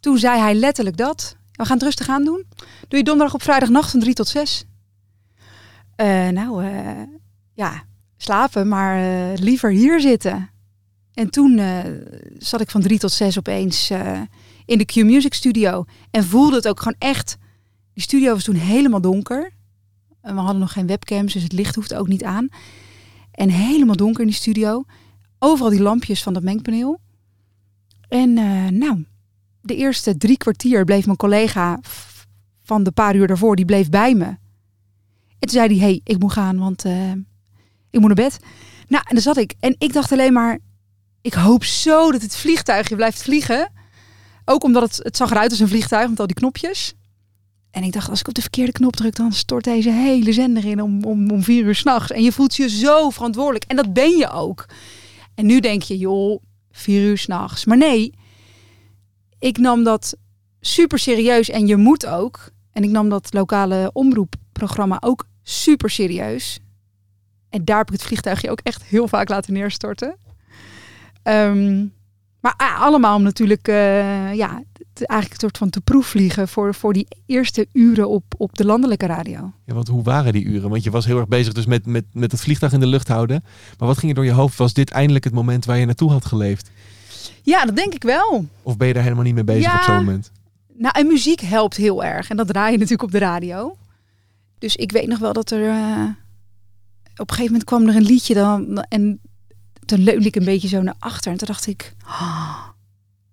Toen zei hij letterlijk dat. We gaan het rustig aan doen. Doe je donderdag op vrijdagnacht van drie tot zes nou, eh, ja, slapen, maar eh, liever hier zitten. En toen eh, zat ik van drie tot zes opeens eh, in de Q Music studio. En voelde het ook gewoon echt. Die studio was toen helemaal donker. En we hadden nog geen webcams, dus het licht hoefde ook niet aan. En helemaal donker in die studio. Overal die lampjes van dat mengpaneel. En eh, nou, de eerste drie kwartier bleef mijn collega van de paar uur daarvoor, die bleef bij me. En toen zei hij, hey, ik moet gaan, want eh, ik moet naar bed. Nou, en dan zat ik. En ik dacht alleen maar, ik hoop zo dat het vliegtuigje blijft vliegen. Ook omdat het, het zag eruit als een vliegtuig met al die knopjes. En ik dacht, als ik op de verkeerde knop druk, dan stort deze hele zender in om, om, om vier uur s'nachts. En je voelt je zo verantwoordelijk. En dat ben je ook. En nu denk je, joh, vier uur s'nachts. Maar nee, ik nam dat super serieus. En je moet ook. En ik nam dat lokale omroepprogramma ook super serieus. En daar heb ik het vliegtuigje ook echt heel vaak laten neerstorten. Ehm, maar ah, allemaal om natuurlijk, eh, ja, te- eigenlijk een soort van te proefvliegen voor, voor die eerste uren op, op de landelijke radio. Ja, want hoe waren die uren? Want je was heel erg bezig dus met, met, met het vliegtuig in de lucht houden. Maar wat ging er door je hoofd? Was dit eindelijk het moment waar je naartoe had geleefd? Ja, dat denk ik wel. Of ben je daar helemaal niet mee bezig Ja. op zo'n moment? Nou, en muziek helpt heel erg. En dat draai je natuurlijk op de radio. Dus ik weet nog wel dat er... eh, op een gegeven moment kwam er een liedje dan... En toen leunde ik een beetje zo naar achter. En toen dacht ik... "Ah."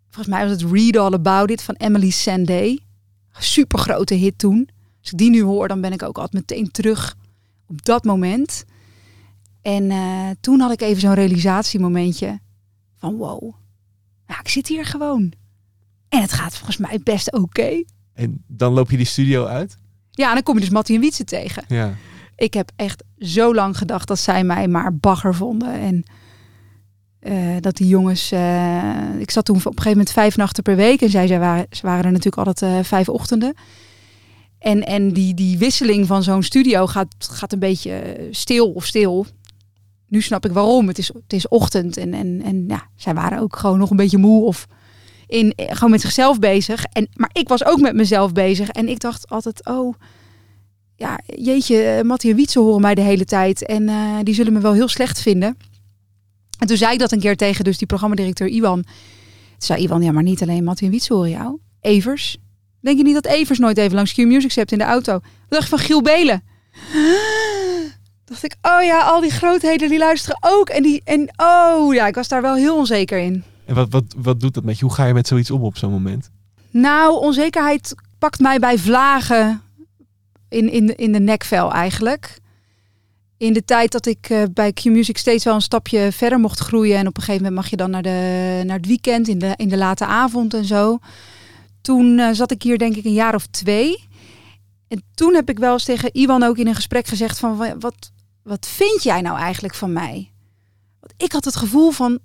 volgens mij was het Read All About It van Emily Sandé. Super grote hit toen. Als ik die nu hoor, dan ben ik ook altijd meteen terug op dat moment. En eh, toen had ik even zo'n realisatiemomentje. Van wow, ik zit hier gewoon. En het gaat volgens mij best oké. En dan loop je die studio uit? Ja, en dan kom je dus Mattie en Wietse tegen. Ja. Ik heb echt zo lang gedacht dat zij mij maar bagger vonden. En eh, dat die jongens... eh, ik zat toen op een gegeven moment vijf nachten per week. En zij, zij waren, ze waren er natuurlijk altijd eh, vijf ochtenden. En, en die, die wisseling van zo'n studio gaat, gaat een beetje stil of stil. Nu snap ik waarom. Het is, het is ochtend en, en, en ja, zij waren ook gewoon nog een beetje moe of in, eh, gewoon met zichzelf bezig. En, maar ik was ook met mezelf bezig. En ik dacht altijd, oh, ja, jeetje, eh, Mattie en Wietse horen mij de hele tijd. En eh, die zullen me wel heel slecht vinden. En toen zei ik dat een keer tegen dus die programmadirecteur Iwan. Toen zei Iwan, ja, maar niet alleen Mattie en Wietse horen jou. Evers. Denk je niet dat Evers nooit even langs Q Music hebt in de auto? Dacht van Giel Belen? Dacht ik, oh ja, al die grootheden die luisteren ook. En, die, en oh ja, ik was daar wel heel onzeker in. En wat, wat, wat doet dat met je? Hoe ga je met zoiets om op zo'n moment? Nou, onzekerheid pakt mij bij vlagen in, in, in de nekvel eigenlijk. In de tijd dat ik eh, bij Q-Music steeds wel een stapje verder mocht groeien. En op een gegeven moment mag je dan naar, de, naar het weekend, in de, in de late avond en zo. Toen eh, zat ik hier denk ik een jaar of twee. En toen heb ik wel eens tegen Iwan ook in een gesprek gezegd van... wa- wat, wat vind jij nou eigenlijk van mij? Want ik had het gevoel van,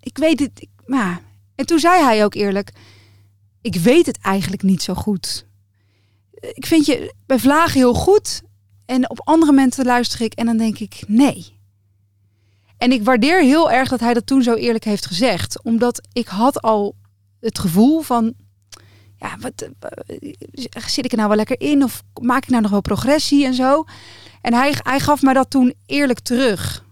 ik weet het... maar. En toen zei hij ook eerlijk, ik weet het eigenlijk niet zo goed. Ik vind je bij vlagen heel goed. En op andere momenten luister ik en dan denk ik, nee. En ik waardeer heel erg dat hij dat toen zo eerlijk heeft gezegd. Omdat ik had al het gevoel van... Ja, wat, eh, zit ik er nou wel lekker in? Of maak ik nou nog wel progressie en zo? En hij, hij gaf mij dat toen eerlijk terug.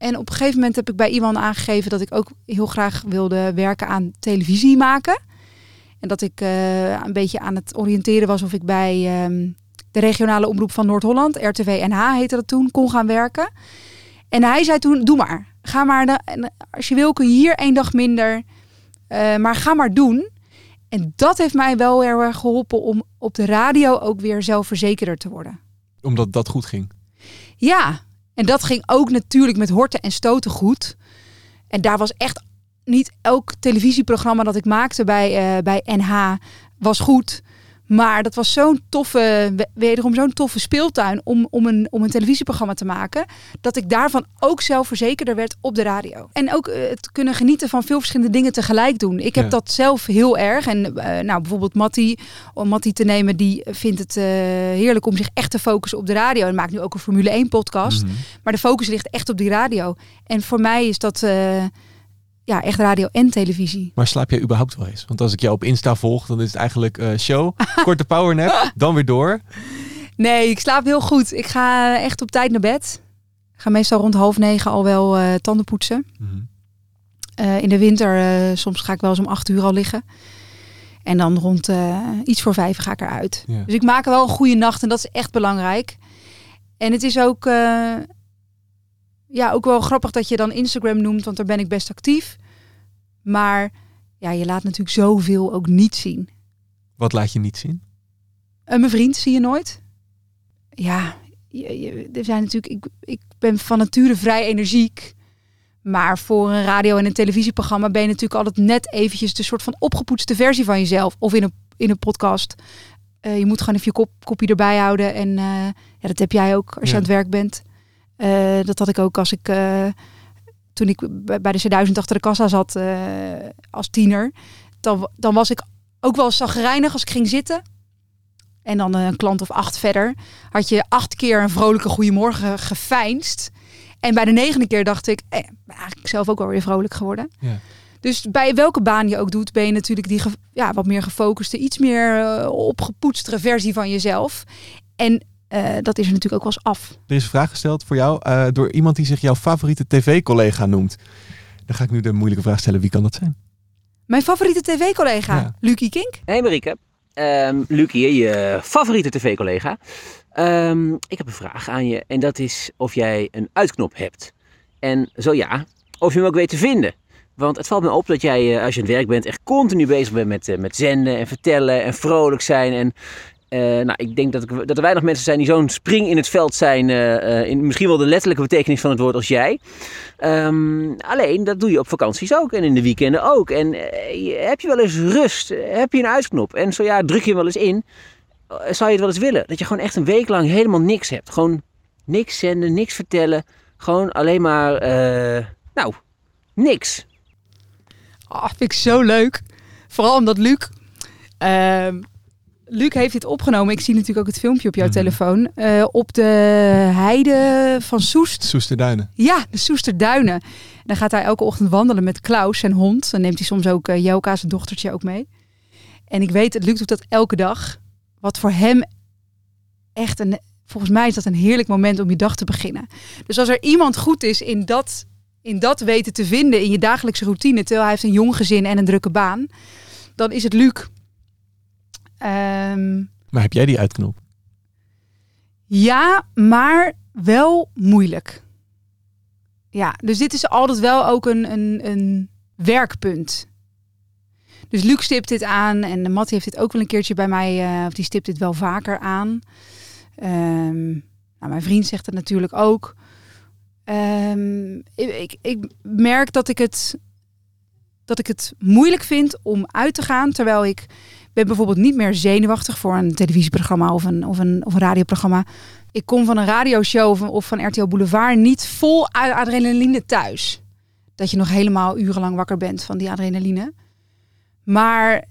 En op een gegeven moment heb ik bij iemand aangegeven dat ik ook heel graag wilde werken aan televisie maken. En dat ik eh, een beetje aan het oriënteren was of ik bij ehm, de regionale omroep van Noord-Holland, RTV NH heette dat toen, kon gaan werken. En hij zei toen, doe maar. Ga maar, de- en als je wil kun je hier één dag minder. Eh, maar ga maar doen. En dat heeft mij wel heel erg geholpen om op de radio ook weer zelfverzekerder te worden. Omdat dat goed ging. Ja, en dat ging ook natuurlijk met horten en stoten goed. En daar was echt niet elk televisieprogramma dat ik maakte bij, eh, bij NH was goed. Maar dat was zo'n toffe, we- wederom zo'n toffe speeltuin om, om, een, om een televisieprogramma te maken. Dat ik daarvan ook zelfverzekerder werd op de radio. En ook eh, het kunnen genieten van veel verschillende dingen tegelijk doen. Ik heb Ja. dat zelf heel erg. En eh, nou, bijvoorbeeld Mattie, om Mattie te nemen, die vindt het eh, heerlijk om zich echt te focussen op de radio. En maakt nu ook een Formule 1 podcast. Mhm. Maar de focus ligt echt op die radio. En voor mij is dat ja, echt radio en televisie. Maar slaap jij überhaupt wel eens? Want als ik jou op Insta volg, dan is het eigenlijk eh, show, korte powernap, dan weer door. Nee, ik slaap heel goed. Ik ga echt op tijd naar bed. Ik ga meestal rond half negen al wel eh, tanden poetsen. Mhm. Eh, in de winter, soms ga ik wel eens om acht uur al liggen. En dan rond iets voor vijf ga ik eruit. Ja. Dus ik maak wel een goede nacht en dat is echt belangrijk. En het is ook, ja, ook wel grappig dat je dan Instagram noemt, want daar ben ik best actief. Maar ja, je laat natuurlijk zoveel ook niet zien. Wat laat je niet zien? En mijn vriend zie je nooit. Ja, je, je- er zijn natuurlijk. Ik, ik ben van nature vrij energiek. Maar voor een radio- en een televisieprogramma ben je natuurlijk altijd net eventjes de soort van opgepoetste versie van jezelf. Of in een, in een podcast. Eh, je moet gewoon even je kop, kopje erbij houden. En eh, ja, dat heb jij ook als je aan het werk bent. Eh, dat had ik ook als ik. Eh, toen ik bij de C1000 achter de kassa zat eh, als tiener. Dan, dan was ik ook wel zagrijnig als ik ging zitten. En dan een klant of acht verder. Had je acht keer een vrolijke goedemorgen gefeinst. En bij de negende keer dacht ik, eh, ben eigenlijk zelf ook wel weer vrolijk geworden. Ja. Dus bij welke baan je ook doet, ben je natuurlijk die ja, wat meer gefocuste, iets meer eh, opgepoetstere versie van jezelf. En eh, dat is er natuurlijk ook wel eens af. Er is een vraag gesteld voor jou eh, door iemand die zich jouw favoriete tv-collega noemt. Dan ga ik nu de moeilijke vraag stellen. Wie kan dat zijn? Mijn favoriete tv-collega, Ja. Lucie Kink. Hey Marieke, Ehm Luc hier, je favoriete tv-collega. Ehm, ik heb een vraag aan je en dat is of jij een uitknop hebt. En zo ja, of je hem ook weet te vinden. Want het valt me op dat jij, eh, als je aan het werk bent, echt continu bezig bent met, met zenden en vertellen en vrolijk zijn. En eh, nou, ik denk dat, ik, dat er weinig mensen zijn die zo'n spring in het veld zijn, eh, eh, in misschien wel de letterlijke betekenis van het woord als jij. Ehm, alleen, dat doe je op vakanties ook en in de weekenden ook. En heb je wel eens rust? Heb je een uitknop? En zo ja, druk je hem wel eens in. Zou je het wel eens willen? Dat je gewoon echt een week lang helemaal niks hebt. Gewoon niks zenden, niks vertellen. Gewoon alleen maar, nou, niks. Ah, vind ik zo leuk. Vooral omdat Luc, ehm, Luc heeft dit opgenomen. Ik zie natuurlijk ook het filmpje op jouw Mhm. telefoon. eh, op de heide van Soest. Soesterduinen. Ja, de Soesterduinen. En dan gaat hij elke ochtend wandelen met Klaus, zijn hond. Dan neemt hij soms ook uh, Joka, zijn dochtertje, ook mee. En ik weet, Luc doet dat elke dag. Wat voor hem echt een... Volgens mij is dat een heerlijk moment om je dag te beginnen. Dus als er iemand goed is in dat, in dat weten te vinden in je dagelijkse routine... terwijl hij heeft een jong gezin en een drukke baan... dan is het Luc. Ehm, Maar heb jij die uitknop? ja, maar wel moeilijk. Ja, dus dit is altijd wel ook een, een, een werkpunt. Dus Luc stipt dit aan en Matt heeft dit ook wel een keertje bij mij, eh, of die stipt dit wel vaker aan. Ehm, nou, mijn vriend zegt het natuurlijk ook. Ehm, ik, ik, ik merk dat ik, het, dat ik het moeilijk vind om uit te gaan, terwijl ik ben bijvoorbeeld niet meer zenuwachtig voor een televisieprogramma of een, of een, of een radioprogramma. Ik kom van een radioshow of, of van RTL Boulevard niet vol adrenaline thuis. Dat je nog helemaal urenlang wakker bent van die adrenaline. Maar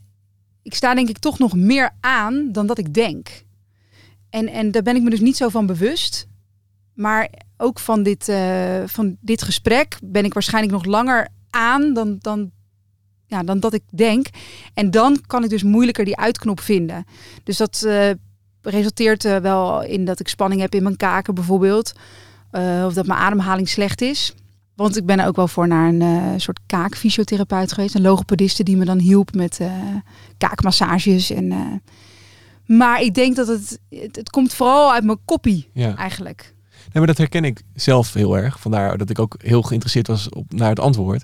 ik sta denk ik toch nog meer aan dan dat ik denk. En, en daar ben ik me dus niet zo van bewust. Maar ook van dit, uh, van dit gesprek ben ik waarschijnlijk nog langer aan dan, dan, ja, dan dat ik denk. En dan kan ik dus moeilijker die uitknop vinden. Dus dat uh, resulteert uh, wel in dat ik spanning heb in mijn kaken bijvoorbeeld. Uh, of dat mijn ademhaling slecht is. Want ik ben er ook wel voor naar een soort kaakfysiotherapeut geweest. Een logopediste die me dan hielp met kaakmassages. En, maar ik denk dat het, het, het komt vooral uit mijn koppie ja. eigenlijk. Nee, maar dat herken ik zelf heel erg. Vandaar dat ik ook heel geïnteresseerd was op, naar het antwoord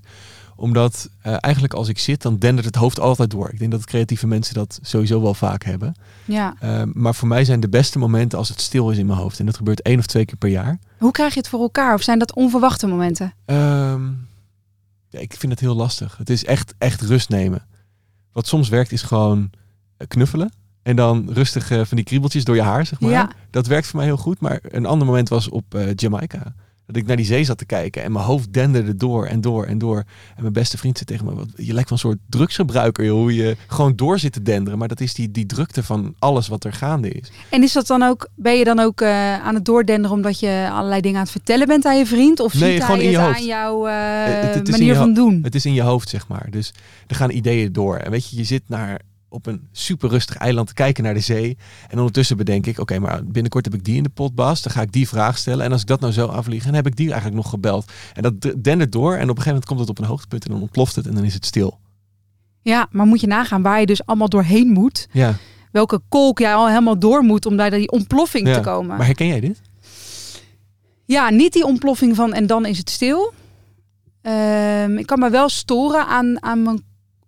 omdat uh, eigenlijk als ik zit, dan dendert het hoofd altijd door. Ik denk dat creatieve mensen dat sowieso wel vaak hebben. Ja. Uh, maar voor mij zijn de beste momenten als het stil is in mijn hoofd. En dat gebeurt één of twee keer per jaar. Hoe krijg je het voor elkaar? Of zijn dat onverwachte momenten? Um, ja, ik vind het heel lastig. Het is echt, echt rust nemen. Wat soms werkt is gewoon eh, knuffelen. En dan rustig uh, van die kriebeltjes door je haar, zeg maar. Ja. Dat werkt voor mij heel goed. Maar een ander moment was op uh, Jamaica. Dat ik naar die zee zat te kijken en mijn hoofd denderde door en door en door. En mijn beste vriend zei tegen me, wat, je lijkt wel een soort drugsgebruiker, joh, hoe je gewoon door zit te denderen. Maar dat is die, die drukte van alles wat er gaande is. En is dat dan ook, ben je dan ook uh, aan het doordenderen omdat je allerlei dingen aan het vertellen bent aan je vriend? Of nee, ziet gewoon hij in je het hoofd. aan jouw uh, het, het manier van doen? Het is in je hoofd, zeg maar. Dus er gaan ideeën door. En weet je, je zit naar op een super rustig eiland te kijken naar de zee. En ondertussen bedenk ik, oké, okay, maar binnenkort heb ik die in de potbas. Dan ga ik die vraag stellen. En als ik dat nou zo aflieg, dan heb ik die eigenlijk nog gebeld. En dat dendert door. En op een gegeven moment komt het op een hoogtepunt en dan ontploft het en dan is het stil. Ja, maar moet je nagaan waar je dus allemaal doorheen moet. Ja. Welke kolk jij al helemaal door moet om naar die ontploffing ja. te komen. Maar herken jij dit? Ja, niet die ontploffing van en dan is het stil. Um, ik kan me wel storen aan, aan mijn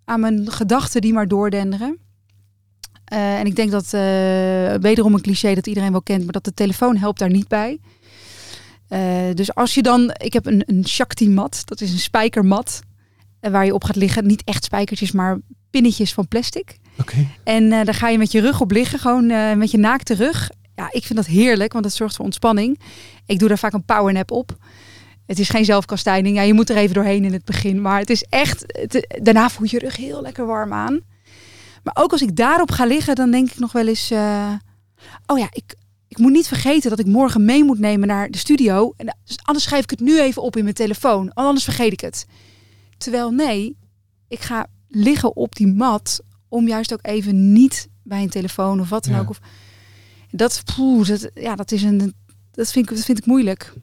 aan mijn gedachten die maar doordenderen. Uh, en ik denk dat, uh, wederom een cliché dat iedereen wel kent, maar dat de telefoon helpt daar niet bij. Uh, dus als je dan, ik heb een, een Shakti-mat, dat is een spijkermat, waar je op gaat liggen. Niet echt spijkertjes, maar pinnetjes van plastic. Okay. En daar ga je met je rug op liggen, gewoon met je naakte rug. Ja, ik vind dat heerlijk, want dat zorgt voor ontspanning. Ik doe daar vaak een powernap op. Het is geen zelfkastijding. Ja, je moet er even doorheen in het begin. Maar het is echt. Het, daarna voelt je rug heel lekker warm aan. Maar ook als ik daarop ga liggen, dan denk ik nog wel eens. Uh, oh ja, ik, ik moet niet vergeten dat ik morgen mee moet nemen naar de studio. En anders schrijf ik het nu even op in mijn telefoon. Anders vergeet ik het. Terwijl nee, ik ga liggen op die mat. Om juist ook even niet bij een telefoon of wat dan Ja. ook. Of, dat, poeh, dat, ja, dat, is een, dat, vind ik, dat vind ik moeilijk.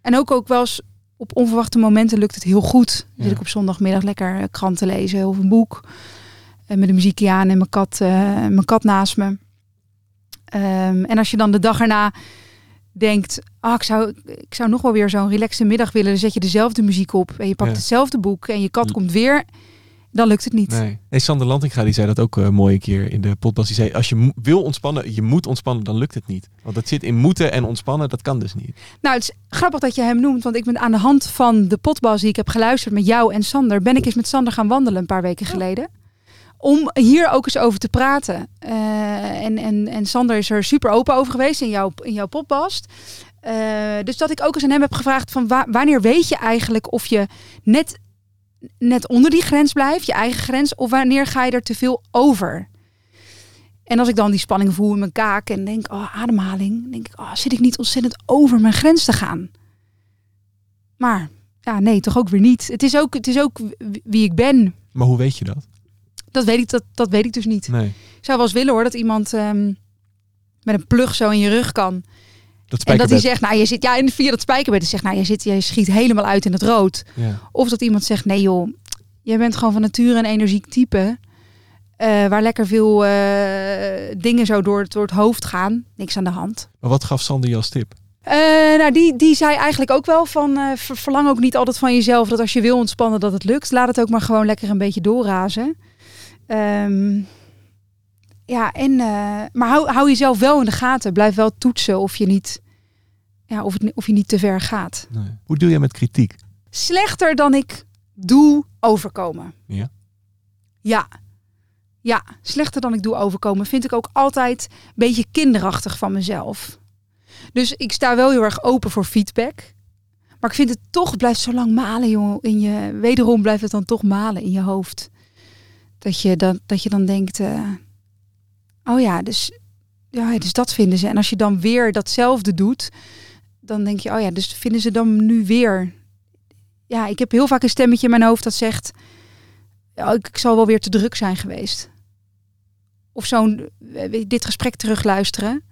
En ook, ook wel eens op onverwachte momenten lukt het heel goed. Dan. Zit ik op zondagmiddag lekker eh, krant te lezen of een boek. En met een muziekje aan en mijn kat, eh, mijn kat naast me. Ehm, en als je dan de dag erna denkt, ah, ik, zou, ik zou nog wel weer zo'n relaxe middag willen. Dan zet je dezelfde muziek op en je pakt Ja. hetzelfde boek en je kat L- komt weer. Dan lukt het niet. Nee. nee. Sander Lantinga die zei dat ook uh, mooi een keer in de podcast. Die zei, als je wil ontspannen, je moet ontspannen, dan lukt het niet. Want dat zit in moeten en ontspannen, dat kan dus niet. Nou, het is grappig dat je hem noemt, want ik ben aan de hand van de potbas die ik heb geluisterd met jou en Sander, ben ik eens met Sander gaan wandelen een paar weken geleden. Om hier ook eens over te praten. Eh, en, en, en Sander is er super open over geweest in jouw, in jouw potbast. Eh, dus dat ik ook eens aan hem heb gevraagd van wa- wanneer weet je eigenlijk of je net, net onder die grens blijft, je eigen grens, of wanneer ga je er te veel over? En als ik dan die spanning voel in mijn kaak en denk, oh, ademhaling, denk ik, oh, zit ik niet ontzettend over mijn grens te gaan? Maar ja, nee, toch ook weer niet. Het is ook, het is ook wie ik ben. Maar hoe weet je dat? Dat weet ik, dat, dat weet ik dus niet. Nee. Ik zou wel eens willen hoor, dat iemand ehm, met een plug zo in je rug kan. Dat En dat hij zegt, nou je zit, ja, in via dat spijkerbed, die zegt, nou je zit, je schiet helemaal uit in het rood. Ja. Of dat iemand zegt, nee joh, jij bent gewoon van nature een energiek type. eh, waar lekker veel eh, dingen zo door, door het hoofd gaan. Niks aan de hand. Maar wat gaf Sander je als tip? Eh, nou, die, die zei eigenlijk ook wel van, ver- verlang ook niet altijd van jezelf dat als je wil ontspannen dat het lukt. Laat het ook maar gewoon lekker een beetje doorrazen. Ehm, ja, en, maar hou, hou jezelf wel in de gaten. Blijf wel toetsen of je niet, ja, of het, of je niet te ver gaat. Nee. Hoe doe je met kritiek? Slechter dan ik doe overkomen. Ja. Ja. Ja, slechter dan ik doe overkomen vind ik ook altijd een beetje kinderachtig van mezelf. Dus ik sta wel heel erg open voor feedback. Maar ik vind het toch, het blijft zo lang malen, jongen. In je, wederom blijft het dan toch malen in je hoofd. Dat je dan, dat je dan denkt, eh, oh ja dus, ja, dus dat vinden ze. En als je dan weer datzelfde doet, dan denk je, oh ja, dus vinden ze dan nu weer. Ja, ik heb heel vaak een stemmetje in mijn hoofd dat zegt, ja, ik, ik zal wel weer te druk zijn geweest. Of zo'n, eh, dit gesprek terugluisteren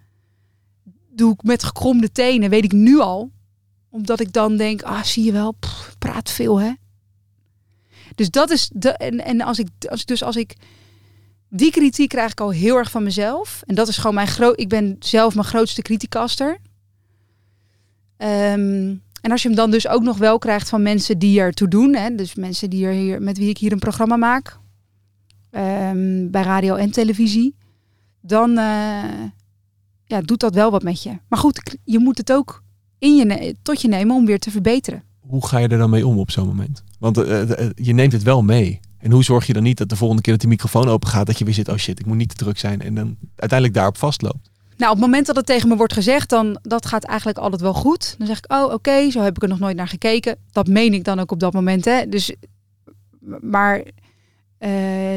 doe ik met gekromde tenen, weet ik nu al. Omdat ik dan denk, ah, zie je wel, praat veel, hè. Dus dat is de. En, en als ik, als dus als ik. Die kritiek krijg ik al heel erg van mezelf. En dat is gewoon mijn groot. Ik ben zelf mijn grootste criticaster. Ehm, en als je hem dan dus ook nog wel krijgt van mensen die ertoe doen. Hè, dus mensen die er hier, met wie ik hier een programma maak. ehm, bij radio en televisie. Dan, eh, ja, doet dat wel wat met je. Maar goed, je moet het ook in je tot je nemen om weer te verbeteren. Hoe ga je er dan mee om op zo'n moment? Want eh, eh, je neemt het wel mee. En hoe zorg je dan niet dat de volgende keer dat de microfoon open gaat, dat je weer zit, oh shit, ik moet niet te druk zijn. En dan uiteindelijk daarop vastloopt. Nou, op het moment dat het tegen me wordt gezegd, dan dat gaat eigenlijk altijd wel goed. Dan zeg ik, oh oké, zo heb ik er nog nooit naar gekeken. Dat meen ik dan ook op dat moment. Hè. Dus, maar eh,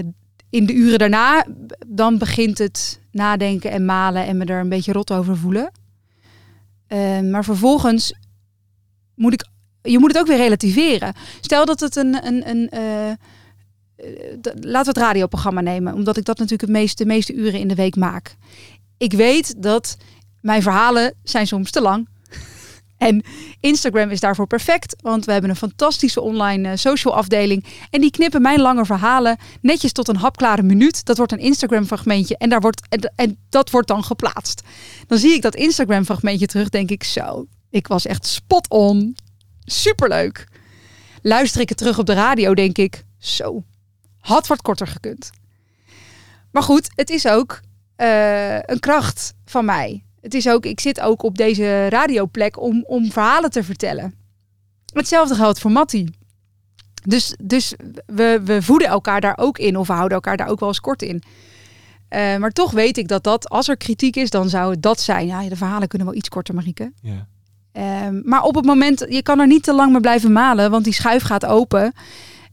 in de uren daarna, dan begint het nadenken en malen en me er een beetje rot over voelen. Eh, maar vervolgens moet ik, je moet het ook weer relativeren. Stel dat het een, een, een d- laten we het radioprogramma nemen, omdat ik dat natuurlijk het de meeste uren in de week maak. Ik weet dat mijn verhalen zijn soms te lang. En Instagram is daarvoor perfect, want we hebben een fantastische online eh, social afdeling. En die knippen mijn lange verhalen netjes tot een hapklare minuut. Dat wordt een Instagram fragmentje en, daar wordt, en, en dat wordt dan geplaatst. Dan zie ik dat Instagram fragmentje terug, denk ik zo. Ik was echt spot on. Superleuk. Luister ik het terug op de radio, denk ik zo. Had wat korter gekund. Maar goed, het is ook eh, een kracht van mij. Het is ook, ik zit ook op deze radioplek om, om verhalen te vertellen. Hetzelfde geldt voor Mattie. Dus, dus we, we voeden elkaar daar ook in, of we houden elkaar daar ook wel eens kort in. Eh, maar toch weet ik dat dat, als er kritiek is, dan zou het dat zijn. Ja, de verhalen kunnen wel iets korter, Marieke. Ja. Ehm, maar op het moment, je kan er niet te lang mee blijven malen, want die schuif gaat open.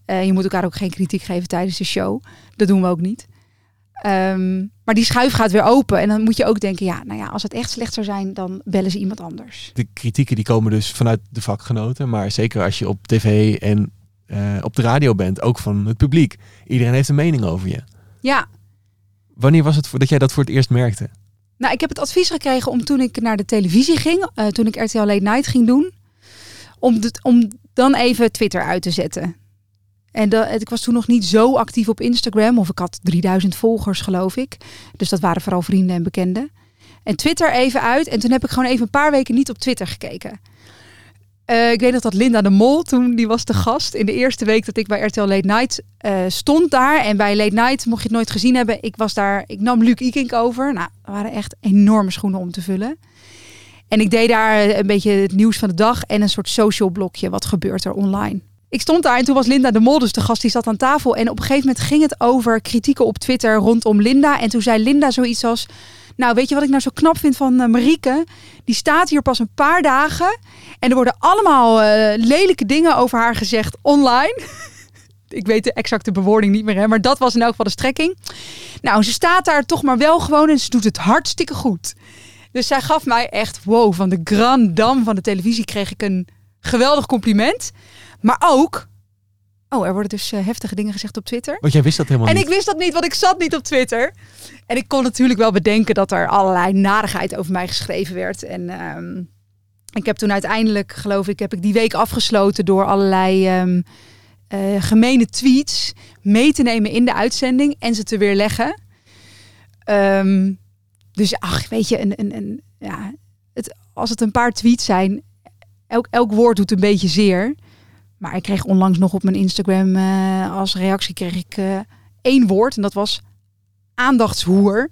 Eh, je moet elkaar ook geen kritiek geven tijdens de show. Dat doen we ook niet. Ehm, maar die schuif gaat weer open. En dan moet je ook denken, ja, nou ja, als het echt slecht zou zijn, dan bellen ze iemand anders. De kritieken die komen dus vanuit de vakgenoten. Maar zeker als je op tv en eh, op de radio bent, ook van het publiek. Iedereen heeft een mening over je. Ja, Wanneer was het voor, dat jij dat voor het eerst merkte? nou, ik heb het advies gekregen om toen ik naar de televisie ging, eh, toen ik RTL Late Night ging doen, om, de, om dan even Twitter uit te zetten. En dat, ik was toen nog niet zo actief op Instagram, of ik had 3000 volgers, geloof ik. Dus dat waren vooral vrienden en bekenden. En Twitter even uit. En toen heb ik gewoon even een paar weken niet op Twitter gekeken. Eh, ik weet nog dat Linda de Mol, toen die was de gast in de eerste week dat ik bij RTL Late Night eh, stond daar. En bij Late Night, mocht je het nooit gezien hebben, ik was daar, ik nam Luc Ikink over. Nou, er waren echt enorme schoenen om te vullen. En ik deed daar eh, een beetje het nieuws van de dag en een soort social blokje. Wat gebeurt er online? Ik stond daar en toen was Linda de Mol, dus de gast, die zat aan tafel. En op een gegeven moment ging het over kritieken op Twitter rondom Linda. En toen zei Linda zoiets als... Nou, weet je wat ik nou zo knap vind van eh, Marieke? Die staat hier pas een paar dagen. En er worden allemaal eh, lelijke dingen over haar gezegd online. ik weet de exacte bewoording niet meer, hè, maar dat was in elk geval de strekking. Nou, ze staat daar toch maar wel gewoon en ze doet het hartstikke goed. Dus zij gaf mij echt, wow, van de grand dame van de televisie kreeg ik een geweldig compliment. Maar ook, oh, er worden dus eh, heftige dingen gezegd op Twitter. Want jij wist dat helemaal En niet. ik wist dat niet, want ik zat niet op Twitter. En ik kon natuurlijk wel bedenken dat er allerlei narigheid over mij geschreven werd. En ehm, ik heb toen uiteindelijk, geloof ik, heb ik die week afgesloten door allerlei ehm eh, gemene tweets mee te nemen in de uitzending en ze te weerleggen. Ehm, dus ach, weet je, een, een, een, ja, het, als het een paar tweets zijn, elk, elk woord doet een beetje zeer. Maar ik kreeg onlangs nog op mijn Instagram eh, als reactie kreeg ik eh, één woord en dat was aandachtshoer.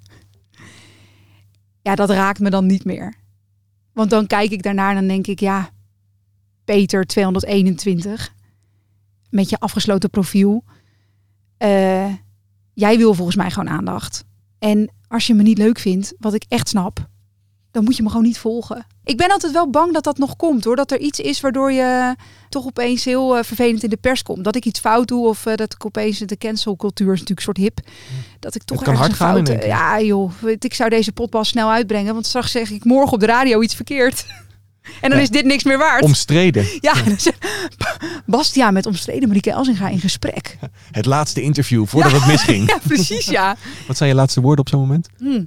Ja, dat raakt me dan niet meer. Want dan kijk ik daarnaar en dan denk ik, ja, Peter 221 met je afgesloten profiel. Eh, jij wil volgens mij gewoon aandacht. En als je me niet leuk vindt, wat ik echt snap, dan moet je me gewoon niet volgen. Ik ben altijd wel bang dat dat nog komt hoor. Dat er iets is waardoor je toch opeens heel eh, vervelend in de pers komt. Dat ik iets fout doe of eh, dat ik opeens de cancelcultuur is natuurlijk een soort hip. Dat ik toch Het kan hard gaan in fout... keer. Ja joh, ik zou deze potbal snel uitbrengen. Want straks zeg ik morgen op de radio iets verkeerd. en dan Ja. is dit niks meer waard. Omstreden. Ja, dan zeg- Bastiaan met omstreden Marieke Elsinga in gesprek. Het laatste interview voordat het misging. Ja, precies ja. Wat zijn je laatste woorden op zo'n moment? Hm.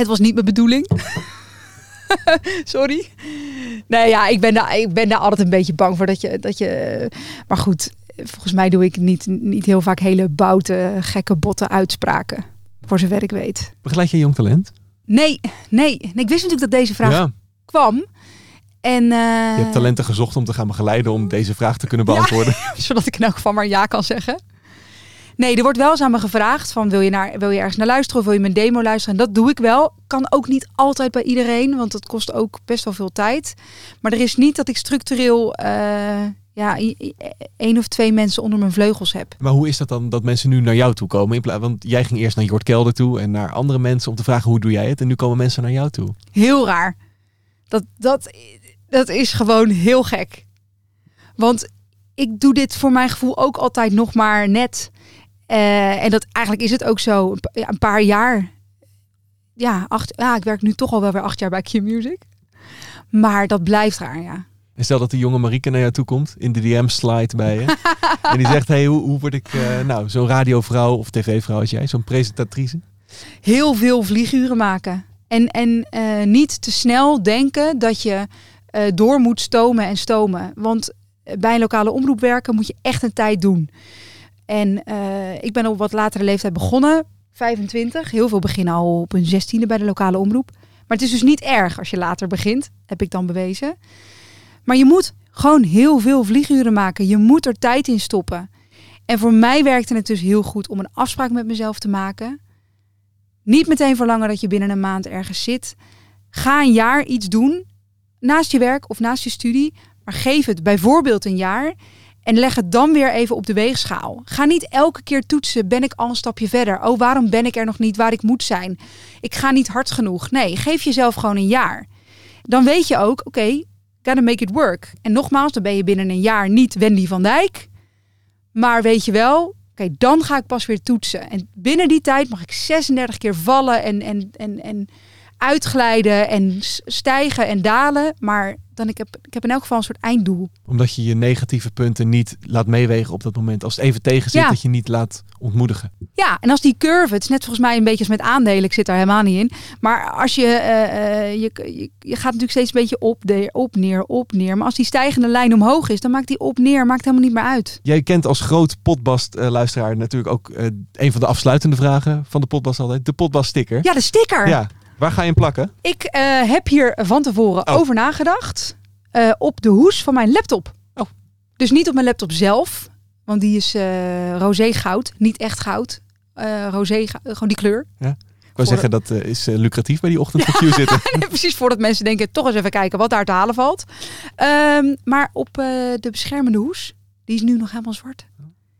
Het was niet mijn bedoeling. Sorry. Nee, ja, ik ben, daar, ik ben daar altijd een beetje bang voor dat je, dat je. Maar goed, volgens mij doe ik niet, niet heel vaak hele boute, gekke, botte uitspraken. Voor zover ik weet. Begeleid je jong talent? Nee, nee. nee ik wist natuurlijk dat deze vraag Ja. kwam. En, eh, Je hebt talenten gezocht om te gaan begeleiden om deze vraag te kunnen beantwoorden. zodat ik in elk geval maar ja kan zeggen. Nee, er wordt wel eens aan me gevraagd van wil je, naar, wil je ergens naar luisteren of wil je mijn demo luisteren? En dat doe ik wel. Kan ook niet altijd bij iedereen, want dat kost ook best wel veel tijd. Maar er is niet dat ik structureel eh, ja, één of twee mensen onder mijn vleugels heb. Maar hoe is dat dan dat mensen nu naar jou toe komen? In plaats, want jij ging eerst naar Jort Kelder toe en naar andere mensen om te vragen hoe doe jij het? En nu komen mensen naar jou toe. Heel raar. Dat, dat, dat is gewoon heel gek. Want ik doe dit voor mijn gevoel ook altijd nog maar net. Eh, en dat eigenlijk is het ook zo. Een, pa- ja, een paar jaar. Ja, acht, ja, ik werk nu toch al wel weer acht jaar bij Q-Music. Maar dat blijft raar, ja. En stel dat de jonge Marieke naar jou toe komt, in de DM slide bij je. en die zegt, hey, hoe, hoe word ik eh, nou, zo'n radiovrouw of tv-vrouw als jij, zo'n presentatrice? Heel veel vlieguren maken. En, en eh, niet te snel denken dat je door moet stomen en stomen. Want bij een lokale omroep werken moet je echt een tijd doen. En eh, ik ben op wat latere leeftijd begonnen, 25. Heel veel beginnen al op hun 16e bij de lokale omroep. Maar het is dus niet erg als je later begint, heb ik dan bewezen. Maar je moet gewoon heel veel vlieguren maken. Je moet er tijd in stoppen. En voor mij werkte het dus heel goed om een afspraak met mezelf te maken. Niet meteen verlangen dat je binnen een maand ergens zit. Ga een jaar iets doen naast je werk of naast je studie. Maar geef het bijvoorbeeld een jaar. En leg het dan weer even op de weegschaal. Ga niet elke keer toetsen, ben ik al een stapje verder? Oh, waarom ben ik er nog niet waar ik moet zijn? Ik ga niet hard genoeg. Nee, geef jezelf gewoon een jaar. Dan weet je ook, oké, gotta make it work. En nogmaals, dan ben je binnen een jaar niet Wendy van Dijk. Maar weet je wel, oké, dan ga ik pas weer toetsen. En binnen die tijd mag ik 36 keer vallen en, en, en, en uitglijden en stijgen en dalen. Maar dan ik heb ik heb in elk geval een soort einddoel. Omdat je je negatieve punten niet laat meewegen op dat moment. Als het even tegen zit, Ja. dat je niet laat ontmoedigen. Ja, en als die curve, het is net volgens mij een beetje als met aandelen, ik zit daar helemaal niet in. Maar als je, eh, eh, je, je, je gaat natuurlijk steeds een beetje op, de, op, neer, op, neer. Maar als die stijgende lijn omhoog is, dan maakt die op, neer, maakt helemaal niet meer uit. Jij kent als groot potbast-luisteraar natuurlijk ook eh, een van de afsluitende vragen van de potbast altijd. De potbast-sticker. Ja, de sticker. Ja, waar ga je hem plakken? Ik eh, heb hier van tevoren Oh. over nagedacht. eh, op de hoes van mijn laptop. Oh. Dus niet op mijn laptop zelf. Want die is eh roze goud. Niet echt goud. Roze, gewoon die kleur. Ik wou zeggen, dat is lucratief bij die ochtend zitten. Precies voordat mensen denken, toch eens even kijken wat daar te halen valt. Ehm, maar op de beschermende hoes, die is nu nog helemaal zwart.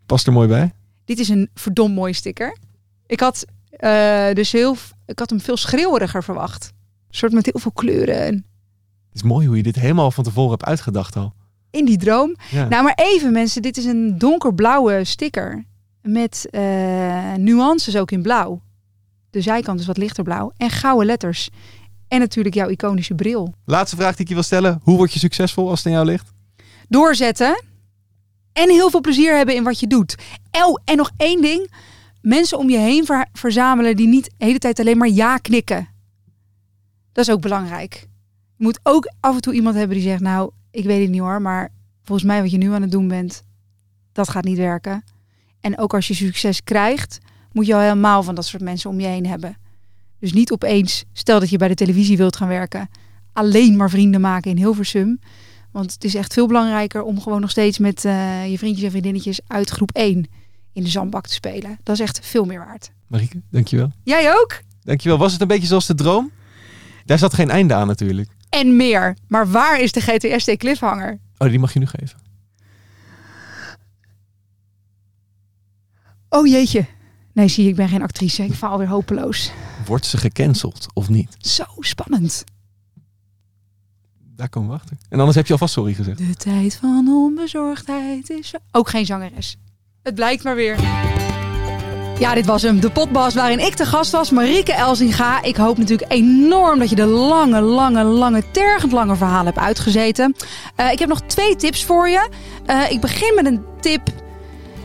Past er mooi bij. Dit is een verdom mooi sticker. Ik had, dus heel, ik had hem veel schreeuweriger verwacht. Een soort met heel veel kleuren. En Het is mooi hoe je dit helemaal van tevoren hebt uitgedacht al. in die droom. Ja. Nou, maar even mensen, dit is een donkerblauwe sticker met eh, nuances ook in blauw. De zijkant is wat lichter blauw en gouden letters. En natuurlijk jouw iconische bril. Laatste vraag die ik je wil stellen. Hoe word je succesvol als het aan jou ligt? Doorzetten en heel veel plezier hebben in wat je doet. Oh, en nog één ding. Mensen om je heen ver- verzamelen die niet de hele tijd alleen maar ja knikken. Dat is ook belangrijk. Je moet ook af en toe iemand hebben die zegt, nou, ik weet het niet hoor, maar volgens mij wat je nu aan het doen bent, dat gaat niet werken. En ook als je succes krijgt, moet je al helemaal van dat soort mensen om je heen hebben. Dus niet opeens, stel dat je bij de televisie wilt gaan werken, alleen maar vrienden maken in Hilversum. Want het is echt veel belangrijker om gewoon nog steeds met eh, je vriendjes en vriendinnetjes uit groep 1 in de zandbak te spelen. Dat is echt veel meer waard. Marieke, dankjewel. Jij ook? Dankjewel. Was het een beetje zoals de droom? Daar zat geen einde aan natuurlijk. En meer. Maar waar is de GTSD cliffhanger? Oh, die mag je nu geven. Oh jeetje. Nee, zie ik ben geen actrice. Ik faal weer hopeloos. Wordt ze gecanceld of niet? Zo spannend. Daar komen we achter. En anders heb je alvast sorry gezegd. De tijd van onbezorgdheid is... Ook geen zangeres. Het blijkt maar weer. Ja, dit was hem. De potbas waarin ik de gast was, Marieke Elzinga. Ik hoop natuurlijk enorm dat je de lange, lange, lange, tergend lange verhalen hebt uitgezeten. Eh, ik heb nog twee tips voor je. Eh, ik begin met een tip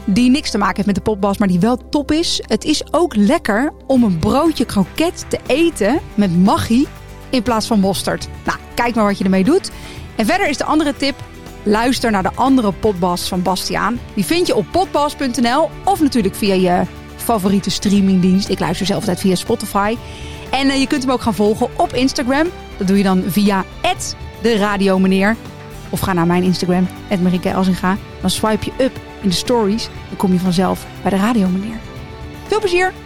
die niks te maken heeft met de potbas, maar die wel top is. Het is ook lekker om een broodje kroket te eten met maggi in plaats van mosterd. Nou, kijk maar wat je ermee doet. En verder is de andere tip, luister naar de andere potbas van Bastiaan. Die vind je op potbas.nl of natuurlijk via je favoriete streamingdienst. Ik luister zelf altijd via Spotify. En eh, je kunt hem ook gaan volgen op Instagram. Dat doe je dan via de Radio. Of ga naar mijn Instagram, Marieke Elzinga. Dan swipe je up in de stories. Dan kom je vanzelf bij de Radio Meneer. Veel plezier!